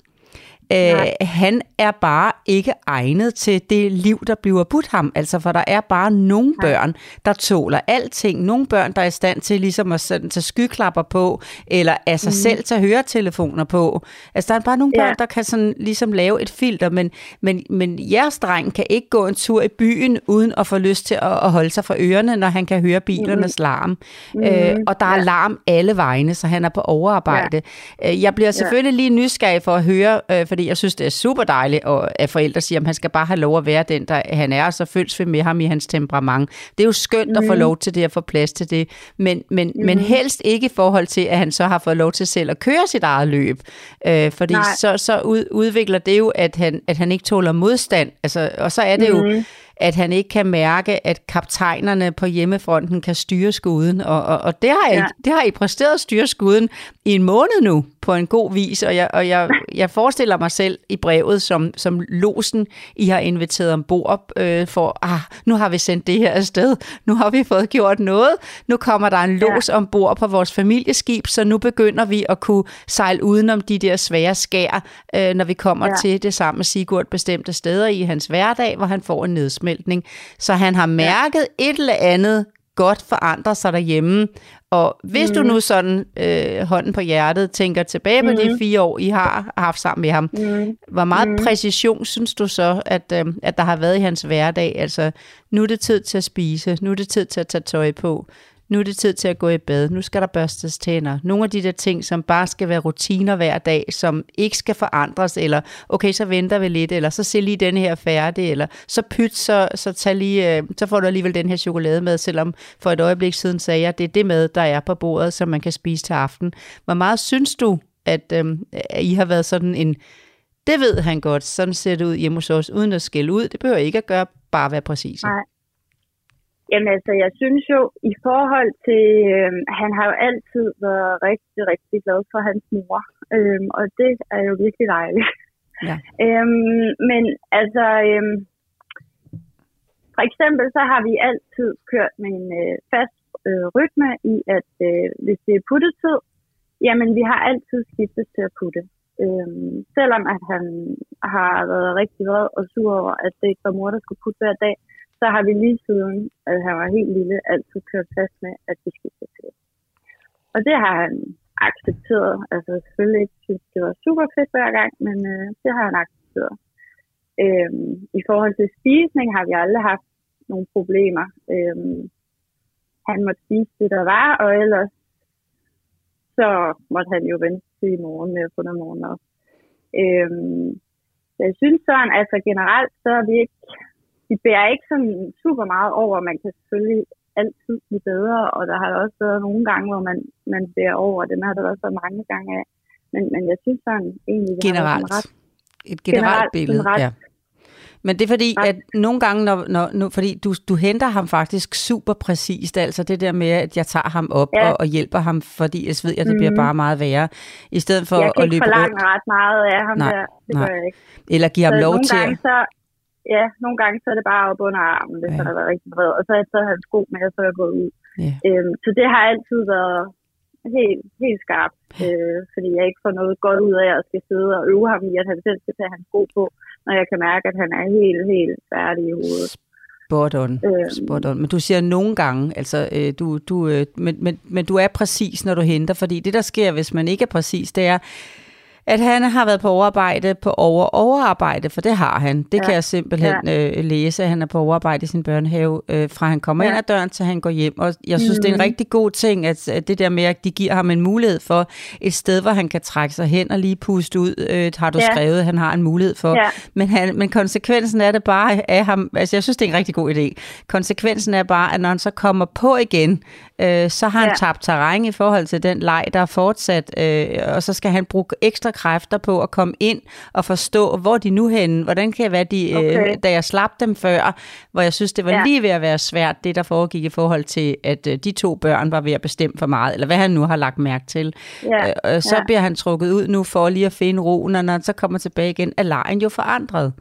Øh, han er bare ikke egnet til det liv, der bliver budt ham. Altså, for der er bare nogle børn, der tåler alting. Nogle børn, der er i stand til ligesom at sådan, tage skyklapper på, eller af sig mm. selv tage høretelefoner på. Altså, der er bare nogle børn, Ja. der kan sådan ligesom lave et filter, men, men, men jeres dreng kan ikke gå en tur i byen, uden at få lyst til at, at holde sig for ørerne, når han kan høre bilernes larm. Mm. Øh, og der er Ja. larm alle vegne, så han er på overarbejde. Ja. Jeg bliver selvfølgelig lige nysgerrig for at høre, øh, fordi jeg synes, det er super dejligt, at forældre siger, at han skal bare have lov at være den, der han er, og så følges vi med ham i hans temperament. Det er jo skønt at få lov til det, at få plads til det, men, men, men helst ikke i forhold til, at han så har fået lov til selv at køre sit eget løb, øh, fordi Nej. så, så ud, udvikler det jo, at han, at han ikke tåler modstand, altså, og så er det jo, at han ikke kan mærke, at kaptajnerne på hjemmefronten kan styre skuden. Og, og, og det, har I, Ja. det har I præsteret at styre skuden i en måned nu, på en god vis. Og jeg, og jeg, jeg forestiller mig selv i brevet, som, som losen, I har inviteret ombord øh, for, ah, nu har vi sendt det her afsted, nu har vi fået gjort noget, nu kommer der en los ja. ombord på vores familieskib, så nu begynder vi at kunne sejle udenom de der svære skær, øh, når vi kommer ja. Til det samme Sigurd bestemte steder i hans hverdag, hvor han får en nedsmeltning. Så han har mærket ja. et eller andet godt forandre sig derhjemme. Og hvis mm. du nu sådan øh, hånden på hjertet tænker tilbage på mm. de fire år, I har haft sammen med ham, mm. hvor meget mm. præcision synes du så, at, øh, at der har været i hans hverdag? Altså, nu er det tid til at spise, nu er det tid til at tage tøj på, nu er det tid til at gå i bad, nu skal der børstes tænder. Nogle af de der ting, som bare skal være rutiner hver dag, som ikke skal forandres, eller okay, så venter vi lidt, eller så se lige den her færdig, eller så pyt, så, så, tag lige, øh, så får du alligevel den her chokolade med, selvom for et øjeblik siden sagde jeg, at det er det med, der er på bordet, som man kan spise til aften. Hvor meget synes du, at, øh, at I har været sådan en, det ved han godt, sådan ser det ud hjemme hos os, uden at skælde ud. Det behøver ikke at gøre, bare være præcis. Nej. Jamen altså, jeg synes jo, i forhold til, øh, han har jo altid været rigtig, rigtig glad for hans mor. Øhm, og det er jo virkelig dejligt. Ja. Øhm, men altså, øhm, for eksempel så har vi altid kørt med en øh, fast øh, rytme i, at øh, hvis det er puttetid, jamen vi har altid skiftet til at putte. Øhm, selvom at han har været rigtig vred og sur over, at det ikke var mor, der skulle putte hver dag, så har vi lige siden, at han var helt lille, altid kørt fast med, at vi skifter til. Og det har han accepteret. Altså selvfølgelig ikke synes, det var super fedt hver gang, men øh, det har han accepteret. Øhm, I forhold til spisning har vi aldrig haft nogle problemer. Øhm, han måtte spise det, der var, og ellers så måtte han jo vente til i morgen med at få noget morgenmad. Øhm, så jeg synes sådan, altså generelt, så er vi ikke, vi bærer ikke sådan super meget over. Man kan selvfølgelig altid blive bedre, og der har også været nogle gange, hvor man, man bærer over. Den har der også været mange gange af. Men, men jeg synes sådan egentlig, været Generelt. ret Et generelt, Generelt billede, ret- ja. Men det er fordi, at nogle gange, når, når, når, fordi du, du henter ham faktisk super præcist, altså det der med, at jeg tager ham op Ja. og, og hjælper ham, fordi jeg ved, at det bliver Mhm. bare meget værre, i stedet for jeg kan at ikke løbe forlange rundt, ret meget af ham Nej, der. Det nej. gør jeg ikke. eller give ham så lov nogle til gange, at... så, ja, nogle gange så er det bare op under armen, hvis Ja. han har været rigtig vred. Og så har jeg taget hans sko med, og så er jeg gået ud. Ja. Øhm, så det har altid været helt, helt skarpt, øh, fordi jeg ikke får noget godt ud af at skal sidde og øve ham i, at han selv skal tage hans sko på, når jeg kan mærke, at han er helt, helt færdig i hovedet. Spot on. Øhm. Spot on. Men du siger nogle gange, altså, øh, du, du, øh, men, men, men du er præcis, når du henter, fordi det, der sker, hvis man ikke er præcis, det er, at han har været på overarbejde på over overarbejde, for det har han. Det ja. Kan jeg simpelthen ja. øh, læse, at han er på overarbejde i sin børnehave, øh, fra han kommer ja. Ind ad døren, til han går hjem. Og jeg synes, mm. det er en Mhm. rigtig god ting, at, at det der med, at de giver ham en mulighed for et sted, hvor han kan trække sig hen og lige puste ud, øh, har du ja. Skrevet, han har en mulighed for. Ja. Men, han, men konsekvensen af det bare af ham, altså jeg synes, det er en rigtig god idé. Konsekvensen er bare, at når han så kommer på igen, øh, så har han. Ja. tabt terræn i forhold til den leg, der er fortsat, øh, og så skal han bruge ekstra kræfter på at komme ind og forstå, hvor de nu henne, hvordan kan jeg være, de, øh, Okay. da jeg slap dem før, hvor jeg synes, det var ja. Lige ved at være svært, det der foregik i forhold til, at øh, de to børn var ved at bestemme for meget, eller hvad han nu har lagt mærke til. Ja. Øh, og så Ja. bliver han trukket ud nu for lige at finde roen, og når han så kommer tilbage igen, er lejen jo forandret.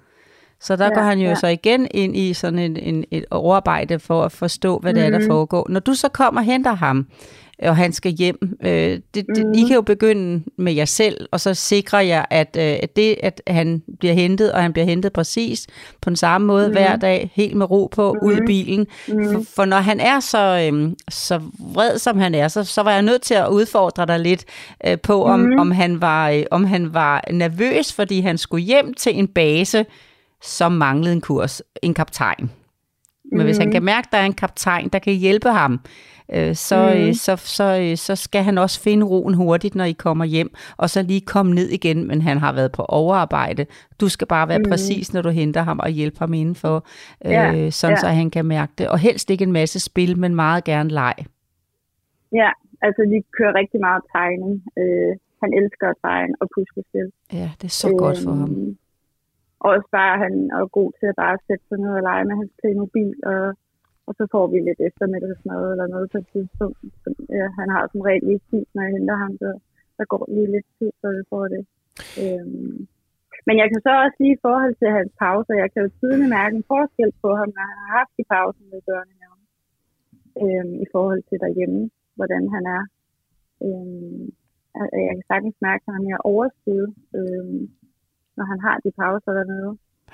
Så der ja, går han jo ja. ja. så igen ind i sådan en, en, et overarbejde for at forstå, hvad det er, der Mhm. foregår. Når du så kommer og henter ham, og han skal hjem, øh, det, det, Mhm. I kan jo begynde med jer selv, og så sikrer jeg, at, øh, at det, at han bliver hentet, og han bliver hentet præcis på den samme måde mm. hver dag, helt med ro på, mm. ud i bilen. Mm. For, for når han er så, øh, så vred, som han er, så, så var jeg nødt til at udfordre dig lidt øh, på, om, mm. om, han var, øh, om han var nervøs, fordi han skulle hjem til en base, som manglede en kurs, en kaptajn. Men hvis han kan mærke, at der er en kaptajn, der kan hjælpe ham, øh, så, mm. øh, så, så, øh, så skal han også finde roen hurtigt, når I kommer hjem, og så lige komme ned igen, men han har været på overarbejde. Du skal bare være mm. præcis, når du henter ham og hjælpe ham indenfor, øh, Ja, sådan ja. så han kan mærke det. Og helst ikke en masse spil, men meget gerne leg. Ja, altså vi kører rigtig meget tegning. Øh, han elsker at tegne og puslespil. Ja, det er så øh, godt for ham. Øhm, Og også bare, han er god til at bare sætte sig ned og lege med hans Playmobil, og, og så får vi lidt eftermiddagsmad eller noget på et tidspunkt. Så, ja, han har som regel ikke tid, når jeg henter ham, så der går lige lidt tid, så vi får det. Øhm, men jeg kan så også lige i forhold til hans pauser, jeg kan jo tydeligt mærke en forskel på ham, når han har haft de pauser med børnehaven, øhm, i forhold til derhjemme, hvordan han er. Øhm, jeg- jeg kan sagtens mærke, at han er mere overskud, øhm, når han har de pauser dernede.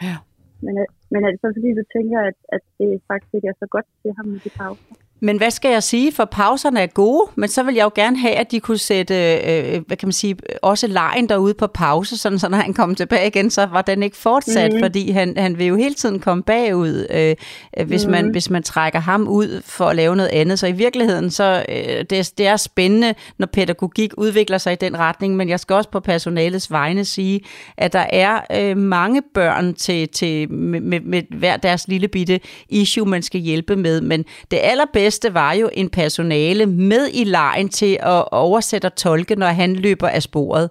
Ja. Men, øh, men er det så fordi, du tænker, at, at det faktisk ikke er så godt til ham med de pauser? Men hvad skal jeg sige? For pauserne er gode, men så vil jeg jo gerne have, at de kunne sætte, øh, hvad kan man sige, også lejen derude på pause, sådan så når han kommer tilbage igen, så var den ikke fortsat, mm. Fordi han, han vil jo hele tiden komme bagud, øh, øh, hvis, mm. man, hvis man trækker ham ud for at lave noget andet. Så i virkeligheden, så øh, det, er- det er spændende, når pædagogik udvikler sig i den retning, men jeg skal også på personalets vegne sige, at der er øh, mange børn til, til, med, med, med hver deres lille bitte issue, man skal hjælpe med, men det allerbedste var jo en personale med i lejen til at oversætte og tolke, når han løber af sporet.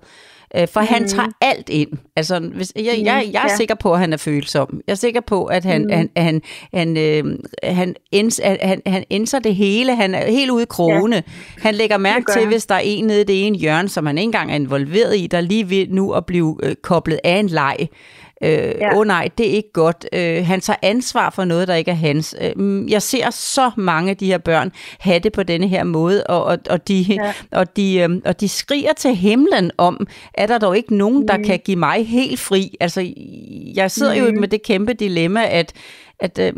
Øh, For mm. han tager alt ind. Altså, hvis, jeg, jeg, jeg er ja. sikker på, at han er følsom. Jeg er sikker på, at han, mm. han, han, han, øh, han, ends, han, han indser det hele. Han er helt ude i krogene. Ja. Han lægger mærke til, hvis der er en nede i det ene hjørne, som han ikke engang er involveret i, der lige ved nu at blive øh, koblet af en leg. Øh, ja. Oh nej, det er ikke godt. Øh, han tager ansvar for noget, der ikke er hans. Øh, mm, jeg ser så mange af de her børn have det på denne her måde, og, og, og, de, ja. Og, de, øh, og de skriger til himlen om, er der dog ikke nogen, der kan give mig helt fri? Altså, jeg sidder mm. jo med det kæmpe dilemma, at at øh,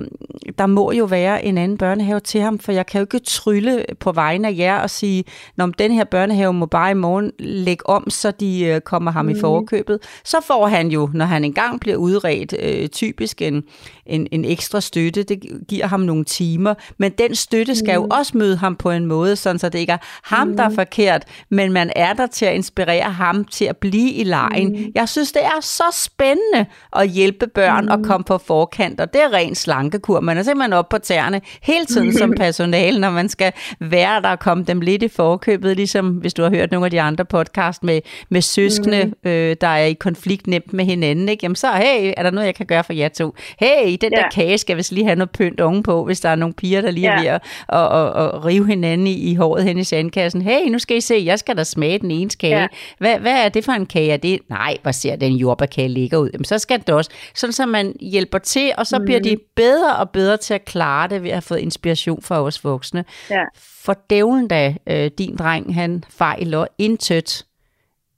der må jo være en anden børnehave til ham, for jeg kan jo ikke trylle på vegne af jer og sige, når den her børnehave må bare i morgen lægge om, så de øh, kommer ham mm. i forkøbet. Så får han jo, når han engang bliver udredt, øh, typisk en, en, en ekstra støtte. Det giver ham nogle timer, men den støtte skal mm. jo også møde ham på en måde, sådan så det ikke er ham, der er forkert, men man er der til at inspirere ham til at blive i lejen. Mm. Jeg synes, det er så spændende at hjælpe børn mm. og komme på forkant, og det er ren slankekur. Man er simpelthen op på tæerne hele tiden som personale, når man skal være der og komme dem lidt i forkøbet, ligesom hvis du har hørt nogle af de andre podcast med, med søskende, mm. øh, der er i konflikt nemt med hinanden. Ikke? Jamen så, hey, er der noget, jeg kan gøre for jer to? Hey, den Ja. der kage skal vist lige have noget pynt ovenpå, hvis der er nogle piger, der lige er Ja. ved at og, og, og rive hinanden i, i håret hen i sandkassen. Hey, nu skal I se, jeg skal da smage den ene kage. Ja. Hvad, hvad er det for en kage? Er det? Nej, hvor ser den jordbærkage ligger ud. Jamen, så skal det også. Sådan så man hjælper til, og så mm. bliver de bedre og bedre til at klare det ved at have fået inspiration fra os voksne. Ja. For dævlen da, øh, din dreng, han fejler intet.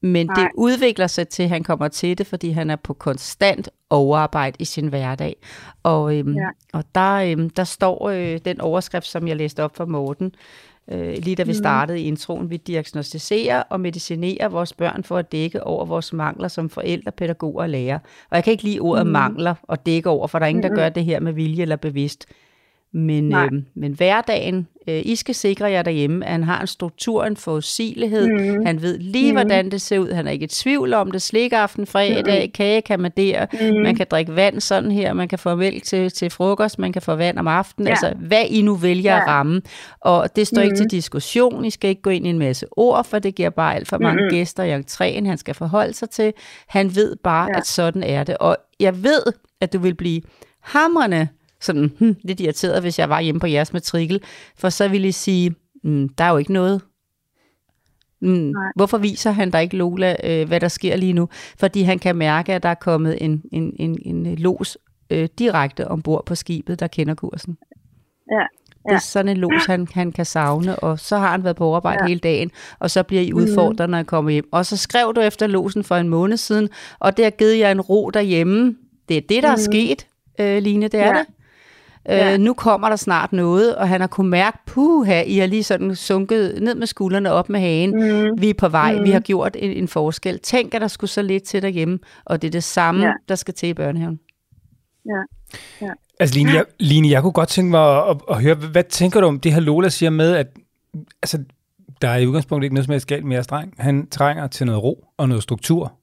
Men Nej. det udvikler sig til, at han kommer til det, fordi han er på konstant overarbejde i sin hverdag. Og, øhm. Ja. og der, øhm, der står øh, den overskrift, som jeg læste op for Morten, øh, lige da vi startede i introen, vi diagnostiserer og medicinerer vores børn for at dække over vores mangler som forældre, pædagoger og lærere. Og jeg kan ikke lide ordet mm. mangler og dække over, for der er ingen, der gør det her med vilje eller bevidst. Men, Nej. øh, men hverdagen, øh, I skal sikre jer derhjemme, at han har en struktur, en forudsigelighed. Mm. Han ved lige, mm. hvordan det ser ud. Han er ikke i tvivl om det. Slikaften, fredag, mm. kage kan man der. Mm. Man kan drikke vand sådan her. Man kan få mælk til, til frokost. Man kan få vand om aftenen. Ja. Altså, hvad I nu vælger ja. at ramme. Og det står mm. ikke til diskussion. I skal ikke gå ind i en masse ord, for det giver bare alt for mange mm. gæster i entréen, han skal forholde sig til. Han ved bare, ja. Ja. at sådan er det. Og jeg ved, at du vil blive hamrende sådan hm, lidt irriteret, hvis jeg var hjemme på jeres matrikel, for så ville I sige, mm, der er jo ikke noget. Mm, hvorfor viser han dig ikke, Lola, øh, hvad der sker lige nu? Fordi han kan mærke, at der er kommet en, en, en, en los øh, direkte ombord på skibet, der kender kursen. Ja. Det er sådan en los, han, han kan savne, og så har han været på overarbejde ja. Ja. hele dagen, og så bliver I udfordret, når I kommer hjem. Og så skrev du efter losen for en måned siden, og det har givet jer en ro derhjemme. Det er det, der er sket, øh, Line, det er Ja. det. Øh, Ja. nu kommer der snart noget, og han har kunnet mærke, puha, I har lige sådan sunket ned med skuldrene op med hagen. Mm. Vi er på vej, mm. vi har gjort en, en forskel. Tænk, at der skulle så lidt til derhjemme, og det er det samme, Ja. der skal til i børnehaven. Ja. Ja. Altså, Line, jeg, Line, jeg kunne godt tænke mig at, at, at høre, hvad, tænker du om det her Lola siger med, at altså, der er i udgangspunktet ikke noget som helst galt med jeres dreng. Han trænger til noget ro og noget struktur.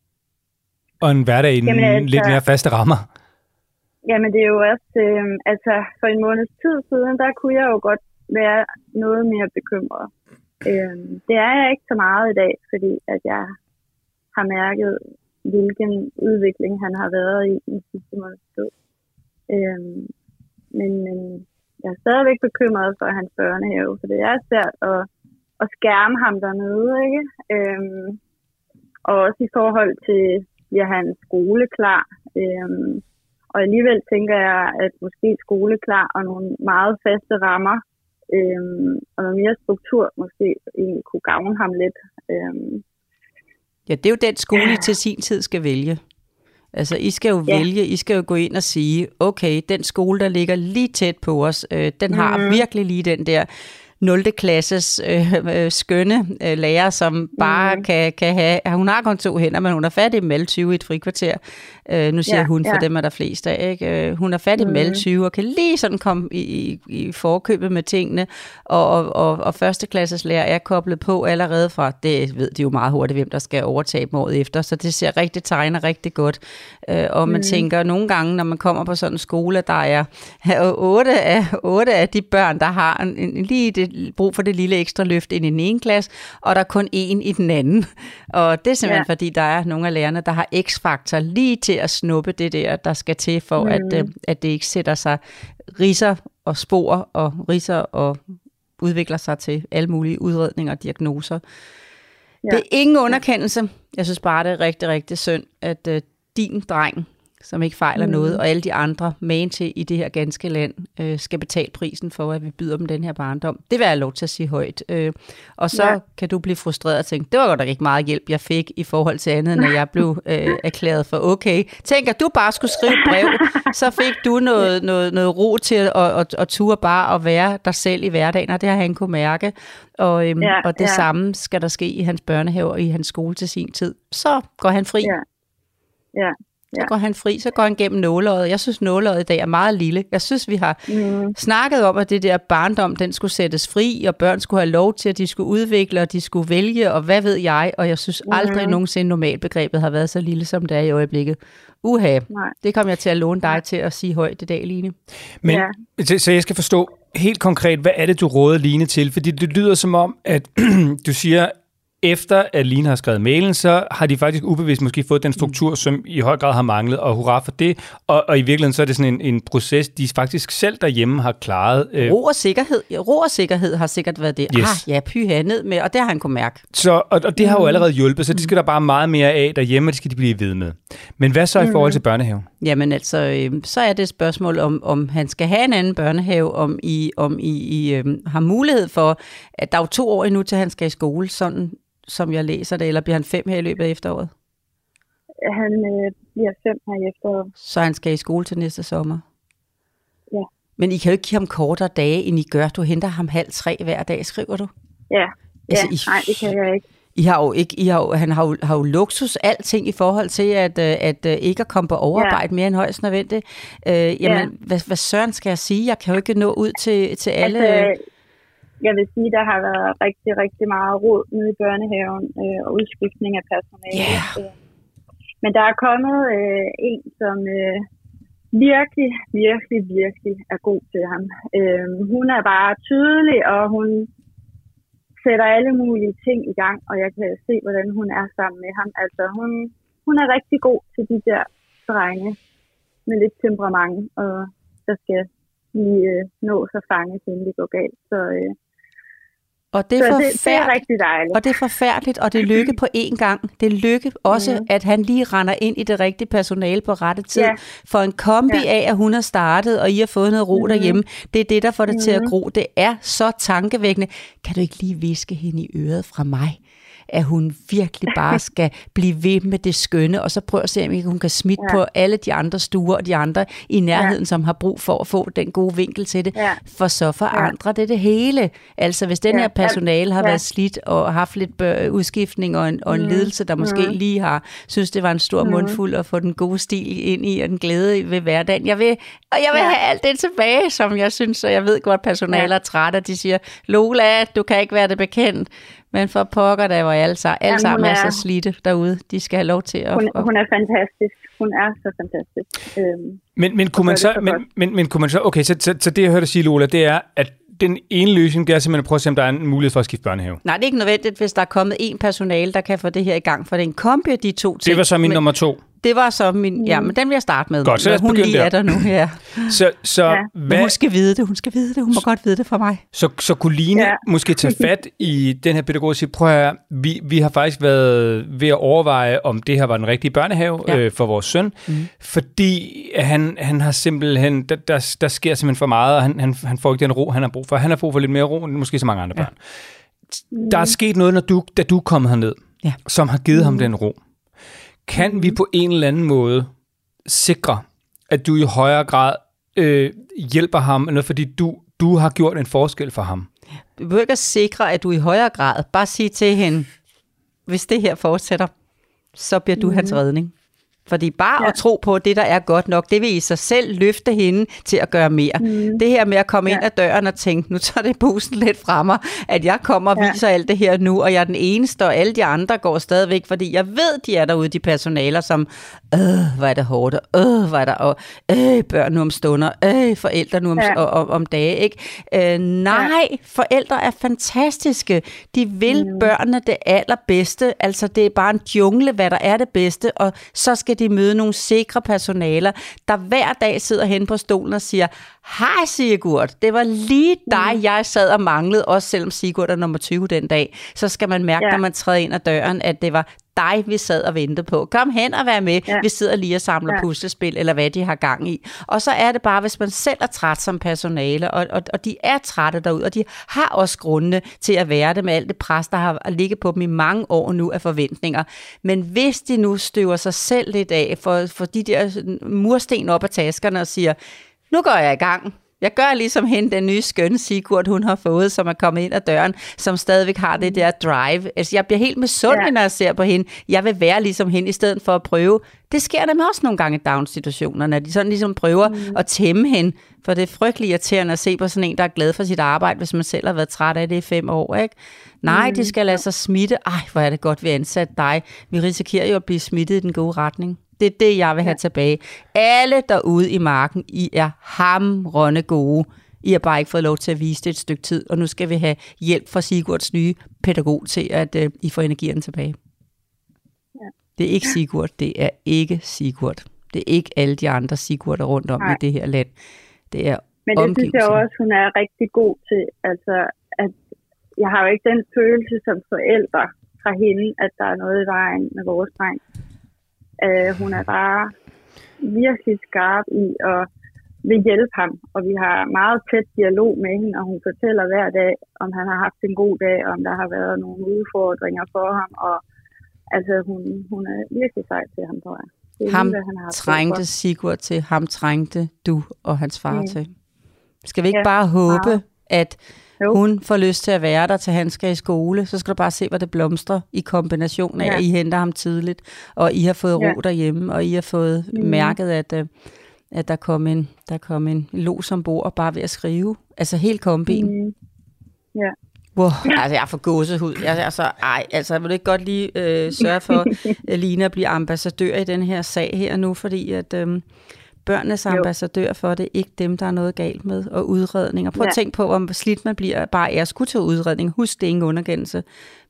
Og en hverdag i altså- lidt mere faste rammer. Jamen det er jo også, øh, altså for en måneds tid siden, der kunne jeg jo godt være noget mere bekymret. Øh, det er jeg ikke så meget i dag, fordi at jeg har mærket, hvilken udvikling han har været i den sidste måneds tid. Øh, men, men jeg er stadigvæk bekymret for hans børnehave, for det er svært at, at skærme ham dernede, ikke? Øh, og også i forhold til, bliver han skoleklar? Øh, og alligevel tænker jeg, at måske skoleklar og nogle meget faste rammer øhm, og noget mere struktur måske egentlig kunne gavne ham lidt. Øhm, Ja, det er jo den skole, I til sin tid skal vælge. Altså, I skal jo Ja. vælge, I skal jo gå ind og sige, okay, den skole, der ligger lige tæt på os, øh, den har Mhm. virkelig lige den der 0. klasses øh, øh, skønne øh, lærer, som bare Mhm. kan, kan have... Hun har kun to hænder, men hun er fat i dem alle 20 i et frikvarter. Øh, nu siger Ja, hun, for ja. dem er der flest af. Ikke? Øh, hun er fat i dem alle 20 og kan lige sådan komme i, i, i forkøbet med tingene. Og, og, og, og førsteklasses lærer er koblet på allerede fra, det ved de jo meget hurtigt, hvem der skal overtage dem året efter. Så det ser rigtig tegner rigtig godt. Øh, og man tænker nogle gange, når man kommer på sådan en skole, der er otte af, otte af de børn, der har en, en, lige det, brug for det lille ekstra løft ind i den ene klasse, og der er kun en i den anden. Og det er simpelthen. Ja. fordi, der er nogle af lærerne, der har x-faktor lige til at snuppe det der, der skal til for, mm. at, øh, at det ikke sætter sig riser og spor og riser og udvikler sig til alle mulige udredninger og diagnoser. Ja. Det er ingen underkendelse. Jeg synes bare, det er rigtig, rigtig synd, at øh, din dreng som ikke fejler mm. noget, og alle de andre man til i det her ganske land øh, skal betale prisen for, at vi byder dem den her barndom. Det vil jeg have lov til at sige højt. Øh, og så ja. kan du blive frustreret og tænke, det var godt nok ikke meget hjælp, jeg fik i forhold til andet, når jeg blev øh, erklæret for okay. Tænk, at du bare skulle skrive et brev, så fik du noget, noget, noget ro til at, at, at, at ture bare at være dig selv i hverdagen, og det har han kunne mærke. Og, øhm, Ja, og det ja. samme skal der ske i hans børnehave og i hans skole til sin tid. Så går han fri. Ja. Ja. Så går han fri, så går han gennem nåleøjet. Jeg synes, nåleøjet i dag er meget lille. Jeg synes, vi har Mm. snakket om, at det der barndom, den skulle sættes fri, og børn skulle have lov til, at de skulle udvikle, og de skulle vælge, og hvad ved jeg. Og jeg synes aldrig Mhm. nogensinde normalbegrebet har været så lille, som det er i øjeblikket. Uha, Nej. det kommer jeg til at låne dig til at sige højt i dag, Line. Men, Ja. så, så jeg skal forstå helt konkret, hvad er det, du råder Line til? Fordi det lyder som om, at du siger, efter at Line har skrevet mailen, så har de faktisk ubevidst måske fået den struktur, som i høj grad har manglet, og hurra for det. Og, og i virkeligheden så er det sådan en, en proces, de faktisk selv derhjemme har klaret. Øh, Ro og sikkerhed, ja, ro og sikkerhed har sikkert været det. Yes. Ah, ja, pyha ned med, og det har han kunne mærke. Så, og, og det har jo allerede hjulpet, så det skal der bare meget mere af derhjemme, og det skal de blive ved med. Men hvad så i forhold til børnehave? Jamen altså, øh, så er det et spørgsmål, om, om han skal have en anden børnehave, om I, om I, I øh, har mulighed for, at der er jo to år endnu, til han skal i skole, sådan som jeg læser det, eller bliver han fem her i løbet af efteråret? Han øh, bliver fem her i efteråret. Så han skal i skole til næste sommer? Ja. Men I kan jo ikke give ham kortere dage, end I gør. Du henter ham halv tre hver dag, skriver du? Ja. Altså, ja. I- Nej, det kan jeg ikke. I har jo ikke, I har jo, han har jo, har jo luksus alting i forhold til, at, øh, at, at ikke at komme på overarbejde mere end højst nødvendigt. Øh, jamen, Ja. hvad, hvad søren skal jeg sige? Jeg kan jo ikke nå ud til, til alle... Altså, jeg vil sige, der har været rigtig, rigtig meget rod nede i børnehaven øh, og udskiftning af personale. Ja. Øh, Men der er kommet øh, en, som øh, virkelig, virkelig, virkelig er god til ham. Øh, hun er bare tydelig, og hun sætter alle mulige ting i gang, og jeg kan se, hvordan hun er sammen med ham. Altså, hun, hun er rigtig god til de der drenge med lidt temperament, og der skal lige øh, nå så fange, inden det går galt. Så, øh, Og det så er det, det er rigtig dejligt. Og det er forfærdeligt, og det er lykke på én gang. Det er lykke også, Mhm. at han lige render ind i det rigtige personale på rette tid. Ja. For en kombi Ja. af, at hun har startet, og I har fået noget ro Mhm. derhjemme, det er det, der får det til at Mhm. gro. Det er så tankevækkende. Kan du ikke lige viske hende i øret fra mig? At hun virkelig bare skal blive ved med det skønne, og så prøve at se, om hun kan smitte ja. På alle de andre stuer og de andre i nærheden, ja. som har brug for at få den gode vinkel til det. Ja. For så forandrer ja. det det hele. Altså hvis den Ja. her personale har Ja. været slidt og haft lidt udskiftning og en, og en Mm. ledelse, der måske Mm. lige har synes, det var en stor Mm. mundfuld at få den gode stil ind i og den glæde ved hverdagen. Jeg vil, og jeg vil Ja. have alt det tilbage, som jeg synes, og jeg ved godt, personaler Ja. er trætte, og de siger, Lola, du kan ikke være det bekendt. Men for pokker, der var alle, sa- alle Jamen, sammen er er- så slidte derude. De skal have lov til at... Hun, hun er fantastisk. Hun er så fantastisk. Øhm, Men, men, kunne man det så, så men, men, men kunne man så, okay, så, så, så det jeg hørte dig sige, Lola, det er, at den ene løsning, det er simpelthen at prøve at se, om der er en mulighed for at skifte børnehave. Nej, det er ikke nødvendigt, hvis der er kommet en personale, der kan få det her i gang. For det er en kombi af de to ting. Det var så min men, nummer to. Det var så min... Ja, men den vil jeg starte med. Godt, så lad os Hun lige er der nu, ja. Så, så, Ja. Men hvad, hun skal vide det, hun skal vide det. Hun må godt vide det for mig. så, så kunne Line ja. Måske tage fat i den her pædagog og sige, prøv at høre, vi, vi har faktisk været ved at overveje, om det her var den rigtige børnehave Ja. øh, for vores søn, mm. fordi han, han har simpelthen, der, der, der sker simpelthen for meget, og han, han, han får ikke den ro, han har brug for. Han har brug for lidt mere ro, end måske så mange andre Ja. børn. Der er sket noget, når du, da du kommet herned, Ja. som har givet ham den ro. Kan vi på en eller anden måde sikre, at du i højere grad øh, hjælper ham, eller fordi du, du har gjort en forskel for ham? Du behøver ikke at sikre, at du i højere grad bare sige til hende, hvis det her fortsætter, så bliver du mm. hans redning. Fordi bare ja. At tro på, at det, der er godt nok, det vil i sig selv løfte hende til at gøre mere. Mm. Det her med at komme ja. Ind ad døren og tænke, nu tager det bussen lidt fra mig, at jeg kommer og Ja. viser alt det her nu, og jeg er den eneste, og alle de andre går stadigvæk, fordi jeg ved, de er derude, de personaler, som, øh, hvor er det hårdt, og øh, hvor er der, og øh, børn nu om stunder, øh, forældre nu om, ja. Og, og, om dage, ikke? Øh, nej, ja. forældre er fantastiske. De vil mm. børnene det allerbedste. Altså, det er bare en jungle, hvad der er det bedste, og så skal de møde nogle sikre personaler, der hver dag sidder hen på stolen og siger, hej Sigurd, det var lige dig, mm. jeg sad og manglede, også selvom Sigurd er nummer 20 den dag. Så skal man mærke, ja. Når man træder ind ad døren, at det var dig, vi sad og ventede på. Kom hen og vær med. Ja. Vi sidder lige og samler Ja. puslespil, eller hvad de har gang i. Og så er det bare, hvis man selv er træt som personale, og, og, og de er trætte derude, og de har også grundene til at være det med alt det pres, der har ligget på dem i mange år nu af forventninger. Men hvis de nu støver sig selv lidt af for, for de der mursten op af taskerne og siger, nu går jeg i gang. Jeg gør ligesom hende, den nye skønne Sigurd, hun har fået, som er kommet ind ad døren, som stadigvæk har det der drive. Altså, jeg bliver helt misundelig, ja. Når jeg ser på hende. Jeg vil være ligesom hende, i stedet for at prøve. Det sker nemlig også nogle gange i daginstitutionerne, når de sådan ligesom prøver mm. at tæmme hende. For det er frygtelig irriterende at se på sådan en, der er glad for sit arbejde, hvis man selv har været træt af det i fem år. Ikke? Nej, mm. de skal lade sig smitte. Ej, hvor er det godt, vi har ansat dig. Vi risikerer jo at blive smittet i den gode retning. Det er det, jeg vil have tilbage. Alle derude i marken, I er hamrende gode. I har bare ikke fået lov til at vise det et stykke tid, og nu skal vi have hjælp fra Sigurds nye pædagog til, at uh, I får energien tilbage. Det er ikke Sigurd, det er ikke Sigurd. Det er ikke alle de andre Sigurder rundt om Nej. i det her land. Det er Men det synes jeg også, hun er rigtig god til. Altså, at jeg har jo ikke den følelse som forældre fra hende, at der er noget i vejen med vores dreng. Uh, hun er bare virkelig skarp i at vil hjælpe ham, og vi har meget tæt dialog med hende, og hun fortæller hver dag, om han har haft en god dag, og om der har været nogle udfordringer for ham, og altså hun, hun er virkelig sej til ham, tror jeg. Det Ham lige, han har trængte Sigurd til, ham trængte du og hans far Mm. til. Skal vi ikke Ja, bare håbe, meget. at Jo. hun får lyst til at være der, til han skal i skole? Så skal du bare se, hvor det blomstrer i kombination af, Ja. at I henter ham tidligt, og I har fået Ja. ro derhjemme, og I har fået Mm. mærket, at, øh, at der kom en, der kom en los ombord bare ved at skrive. Altså helt kombin. Mm. Ja. Wow, altså jeg får gåsehud. Jeg er så, ej, altså jeg vil ikke godt lige øh, sørge for, at Line at blive ambassadør i den her sag her nu, fordi at øh, børnenes ambassadør for det ikke dem, der er noget galt med, og udredninger. Prøv at Ja. tænke på, hvor slidt man bliver bare af at skulle til udredning. Husk, det er ingen underkendelse.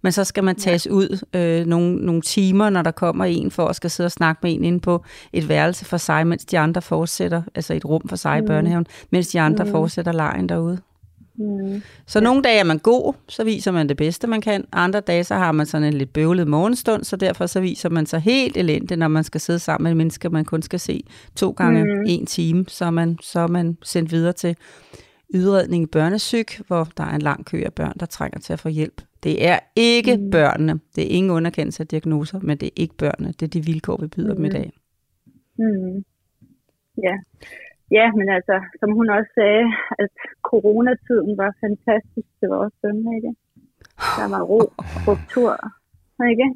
Men så skal man tages ud øh, nogle, nogle timer, når der kommer en for at skal sidde og snakke med en inde på et værelse for sig, mens de andre fortsætter, altså et rum for sig i børnehaven, mens de andre fortsætter lejen derude. Mm. Så nogle dage er man god, så viser man det bedste, man kan. Andre dage, så har man sådan en lidt bøvlet morgenstund, så derfor så viser man sig helt elendigt, når man skal sidde sammen med mennesker, man kun skal se to gange mm. en time, så er, man, så er man sendt videre til udredning i børnesyg, hvor der er en lang kø af børn, der trænger til at få hjælp. Det er ikke mm. børnene. Det er ingen underkendelse af diagnoser, men det er ikke børnene. Det er de vilkår, vi byder mm. dem i dag. Mm. Ja. Ja, men altså, som hun også sagde, at coronatiden var fantastisk til vores søn, ikke? Der var ro og struktur, ikke?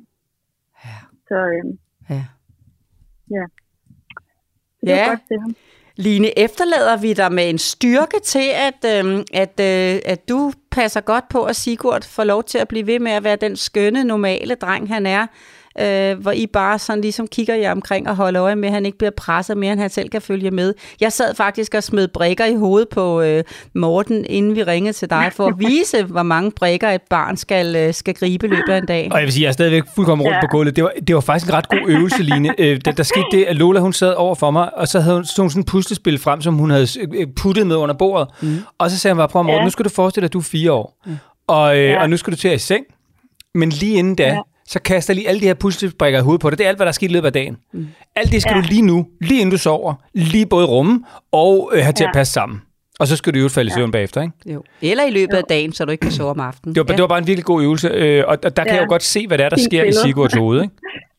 Ja. Så øhm, Ja. ja. Det Ja. godt til ham. Line, efterlader vi dig med en styrke til, at, øhm, at, øh, at du passer godt på, at Sigurd får lov til at blive ved med at være den skønne, normale dreng, han er, øh, hvor I bare sådan ligesom kigger jer omkring og holder øje med, at han ikke bliver presset mere, end han selv kan følge med. Jeg sad faktisk og smed brikker i hovedet på øh, Morten, inden vi ringede til dig, for at vise, hvor mange brikker et barn skal, øh, skal gribe løbet af en dag. Og jeg vil sige, jeg er stadigvæk fuldkommen rundt Ja. på gulvet. Det var, det var faktisk en ret god øvelse, Line. Øh, der, der skete det, at Lola hun sad over for mig, og så havde hun så hun sådan en puslespil frem, som hun havde øh, puttet med under bordet. Mm. Og så sagde hun bare, prøv Morten, Ja. nu skal du forestille dig, at du er fire år. Mm. Og, øh, Ja. og nu skal du til at i seng. Men lige inden da, Ja. Så kaster lige alle de her puslebrikker i hovedet på dig. Det er alt, hvad der er sket i løbet af dagen. Mm. Alt det skal Ja. du lige nu, lige inden du sover, lige både rumme og øh, have til Ja. at passe sammen. Og så skal du jo falde i søvn bagefter, ikke? Jo. Eller i løbet af dagen, så du ikke kan sove om aftenen. Det var, ja. det var bare en virkelig god øvelse, øh, og, og der kan Ja. jeg jo godt se, hvad der er, der Fint sker i billede. Sigurds hoved, ikke?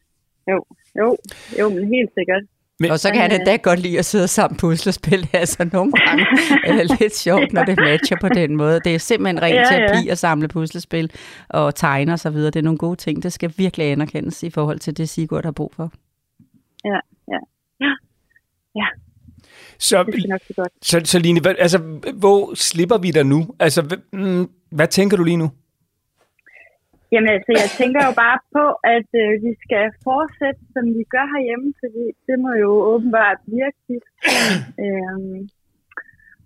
Jo, jo, jo, men helt sikkert. Og så kan han Men, endda godt lide at sidde sammen puslespil. Altså nogle gange er det lidt sjovt, når det matcher på den måde. Det er simpelthen ren Ja, ja. terapi at samle puslespil og tegne og så videre. Det er nogle gode ting. Det skal virkelig anerkendes i forhold til det, Sigurd har brug for. Ja, ja. Ja, ja Så, godt. så, så Line, hvad, altså, hvor slipper vi dig nu? Altså, hvad, mm, hvad tænker du lige nu? Jamen altså, jeg tænker jo bare på, at øh, vi skal fortsætte, som vi gør herhjemme, fordi det må jo åbenbart virke. øhm,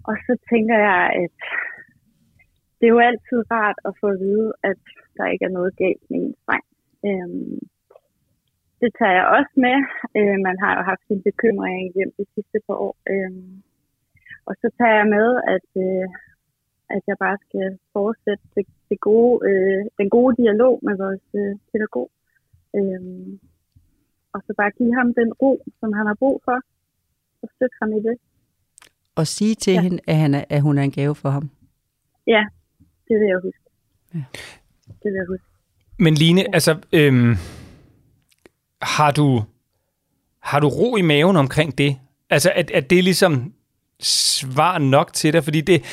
og så tænker jeg, at det er jo altid rart at få at vide, at der ikke er noget galt med ens dreng. Øhm, det tager jeg også med. Øh, man har jo haft sin bekymring hjem de sidste par år. Øhm, og så tager jeg med, at, øh, at jeg bare skal fortsætte det, det gode, øh, den gode dialog med vores øh, pædagog. Øhm, og så bare give ham den ro, som han har brug for, og støtte ham i det. Og sige til ja. Ja. hende, at, han er, at hun er en gave for ham. Ja, det vil jeg huske. Ja. Det vil jeg huske. Men Line, altså, øhm, har du har du ro i maven omkring det? Altså, at, at det er ligesom svar nok til dig? Fordi det,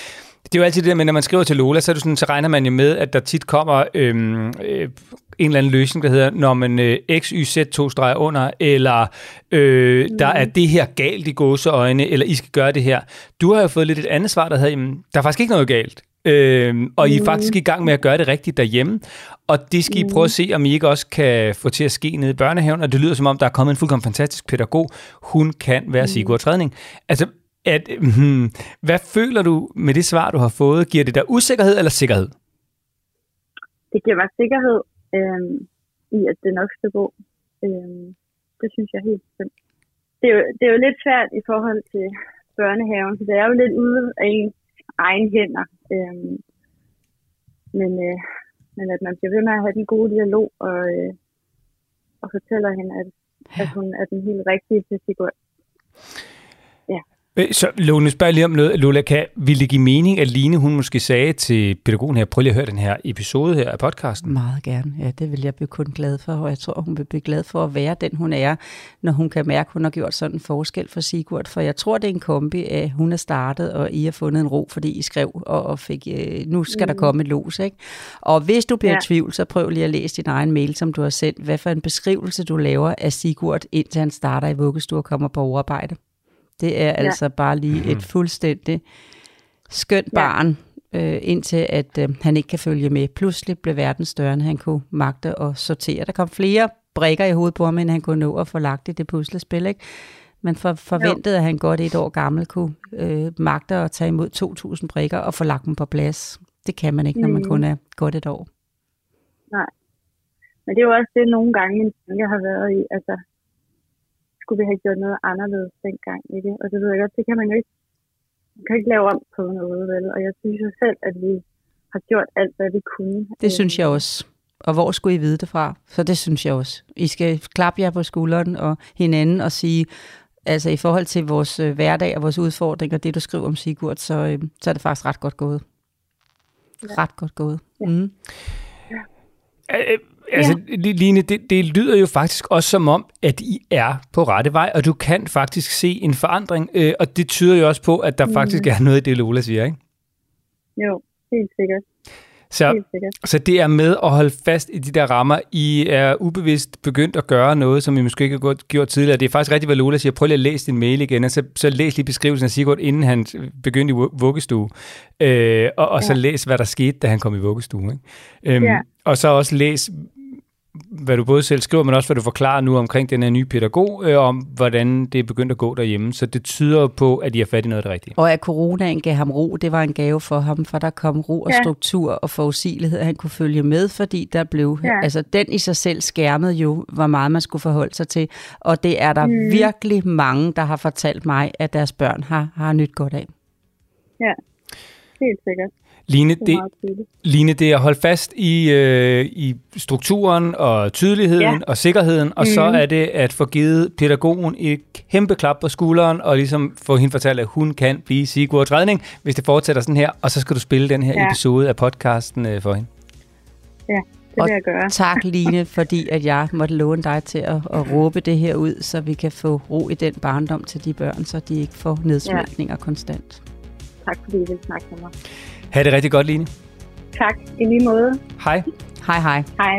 det er jo altid det der med, når man skriver til Lola, så, er det sådan, så regner man jo med, at der tit kommer øhm, øh, en eller anden løsning, der hedder, når man øh, x, y, z to streger under, eller øh, der er det her galt i gåseøjne, eller I skal gøre det her. Du har jo fået lidt et andet svar, der hedder, jamen, der er faktisk ikke noget galt. Øhm, og I er faktisk i gang med at gøre det rigtigt derhjemme. Og det skal I prøve at se, om I ikke også kan få til at ske nede i børnehaven. Og det lyder som om, der er kommet en fuldkommen fantastisk pædagog. Hun kan være Sigurd Trædning. Altså, at, hmm, hvad føler du med det svar, du har fået? Giver det dig usikkerhed eller sikkerhed? Det giver mig sikkerhed øh, i, at det nok skal gå. Øh, det synes jeg helt bestemt. Det er, jo, det er jo lidt svært i forhold til børnehaven, så det er jo lidt ude af ens egen hænder. Øh, men, øh, men at man bliver ved med at have den gode dialog og, øh, og fortæller hende, at, at hun er den helt rigtige til Øh, Så Lone, spørger lige om noget. Lola, kan, ville det give mening, at Line hun måske sagde til pædagogen her, prøv lige at høre den her episode her af podcasten? Meget gerne. Ja, det vil jeg blive kun glad for, og jeg tror, hun vil blive glad for at være den, hun er, når hun kan mærke, at hun har gjort sådan en forskel for Sigurd. For jeg tror, det er en kombi af, hun er startet, og I har fundet en ro, fordi I skrev og, og fik, øh, nu skal mm. der komme et los, ikke? Og hvis du bliver. Ja. i tvivl, så prøv lige at læse din egen mail, som du har sendt. Hvad for en beskrivelse du laver af Sigurd, indtil han starter i vuggestue og kommer på overarbejde. Det er ja. altså bare lige et fuldstændig skønt Ja. barn, øh, indtil at øh, han ikke kan følge med. Pludselig blev verden større, end han kunne magte og sortere. Der kom flere brikker i hovedet på ham, end han kunne nå at få lagt i det puslespil. Ikke? Man for, forventede, at han godt et år gammel kunne øh, magte at tage imod 2.000 brikker og få lagt dem på plads. Det kan man ikke, når man Mm. kun er godt et år. Men det er jo også det, nogle gange min tanke har været i, altså, skulle vi have gjort noget anderledes dengang, ikke? Og det ved jeg godt, det kan man jo ikke, man kan ikke lave om på noget, vel? Og jeg synes jo selv, at vi har gjort alt, hvad vi kunne. Det synes jeg også. Og hvor skulle I vide det fra? Så det synes jeg også. I skal klappe jer på skulderen og hinanden og sige, altså i forhold til vores øh, hverdag og vores udfordringer, det du skriver om Sigurd, så, øh, så er det faktisk ret godt gået. Ret godt gået. Mm. Øh, Altså, ja. Line, det, det lyder jo faktisk også som om, at I er på rette vej, og du kan faktisk se en forandring, øh, og det tyder jo også på, at der mm. faktisk er noget i det, Lola siger, ikke? Jo, helt sikkert. Så, så det er med at holde fast i de der rammer. I er ubevidst begyndt at gøre noget, som I måske ikke har gjort- tidligere. Det er faktisk rigtigt, hvad Lola siger. Prøv lige at læse din mail igen, og så, så læs lige beskrivelsen af Sigurd, inden han begyndte i vu- vuggestue. Øh, og, og så Ja. læs, hvad der skete, da han kom i vuggestue. Ikke? Øhm, Ja. Og så også læs, hvad du både selv skriver, men også hvad du forklarer nu omkring den her nye pædagog, øh, om hvordan det er begyndt at gå derhjemme. Så det tyder på, at I har fat i noget af det rigtige. Og at coronaen gav ham ro, det var en gave for ham, for der kom ro og Ja. struktur og forudsigelighed, at han kunne følge med, fordi der blev, Ja. altså den i sig selv skærmede jo, hvor meget man skulle forholde sig til. Og det er der mm. virkelig mange, der har fortalt mig, at deres børn har, har nyt godt af. Ja, helt sikkert. Line, Det. Line, det er at holde fast i, øh, i strukturen og tydeligheden ja. Og sikkerheden, og mm. så Mhm. er det at få givet pædagogen et kæmpe klap på skulderen, og ligesom få hende fortalt, at hun kan blive Sigurd Redning, hvis det fortsætter sådan her, og så skal du spille den her ja. Episode af podcasten øh, for hende. Ja, det Og jeg gøre. Tak, Line, fordi at jeg måtte låne dig til at, at råbe det her ud, så vi kan få ro i den barndom til de børn, så de ikke får nedsmeltninger ja. konstant. Tak fordi I vil snakke med mig. Ha' det rigtig godt, Line. Tak, i lige måde. Hej. Hej hej. Hej.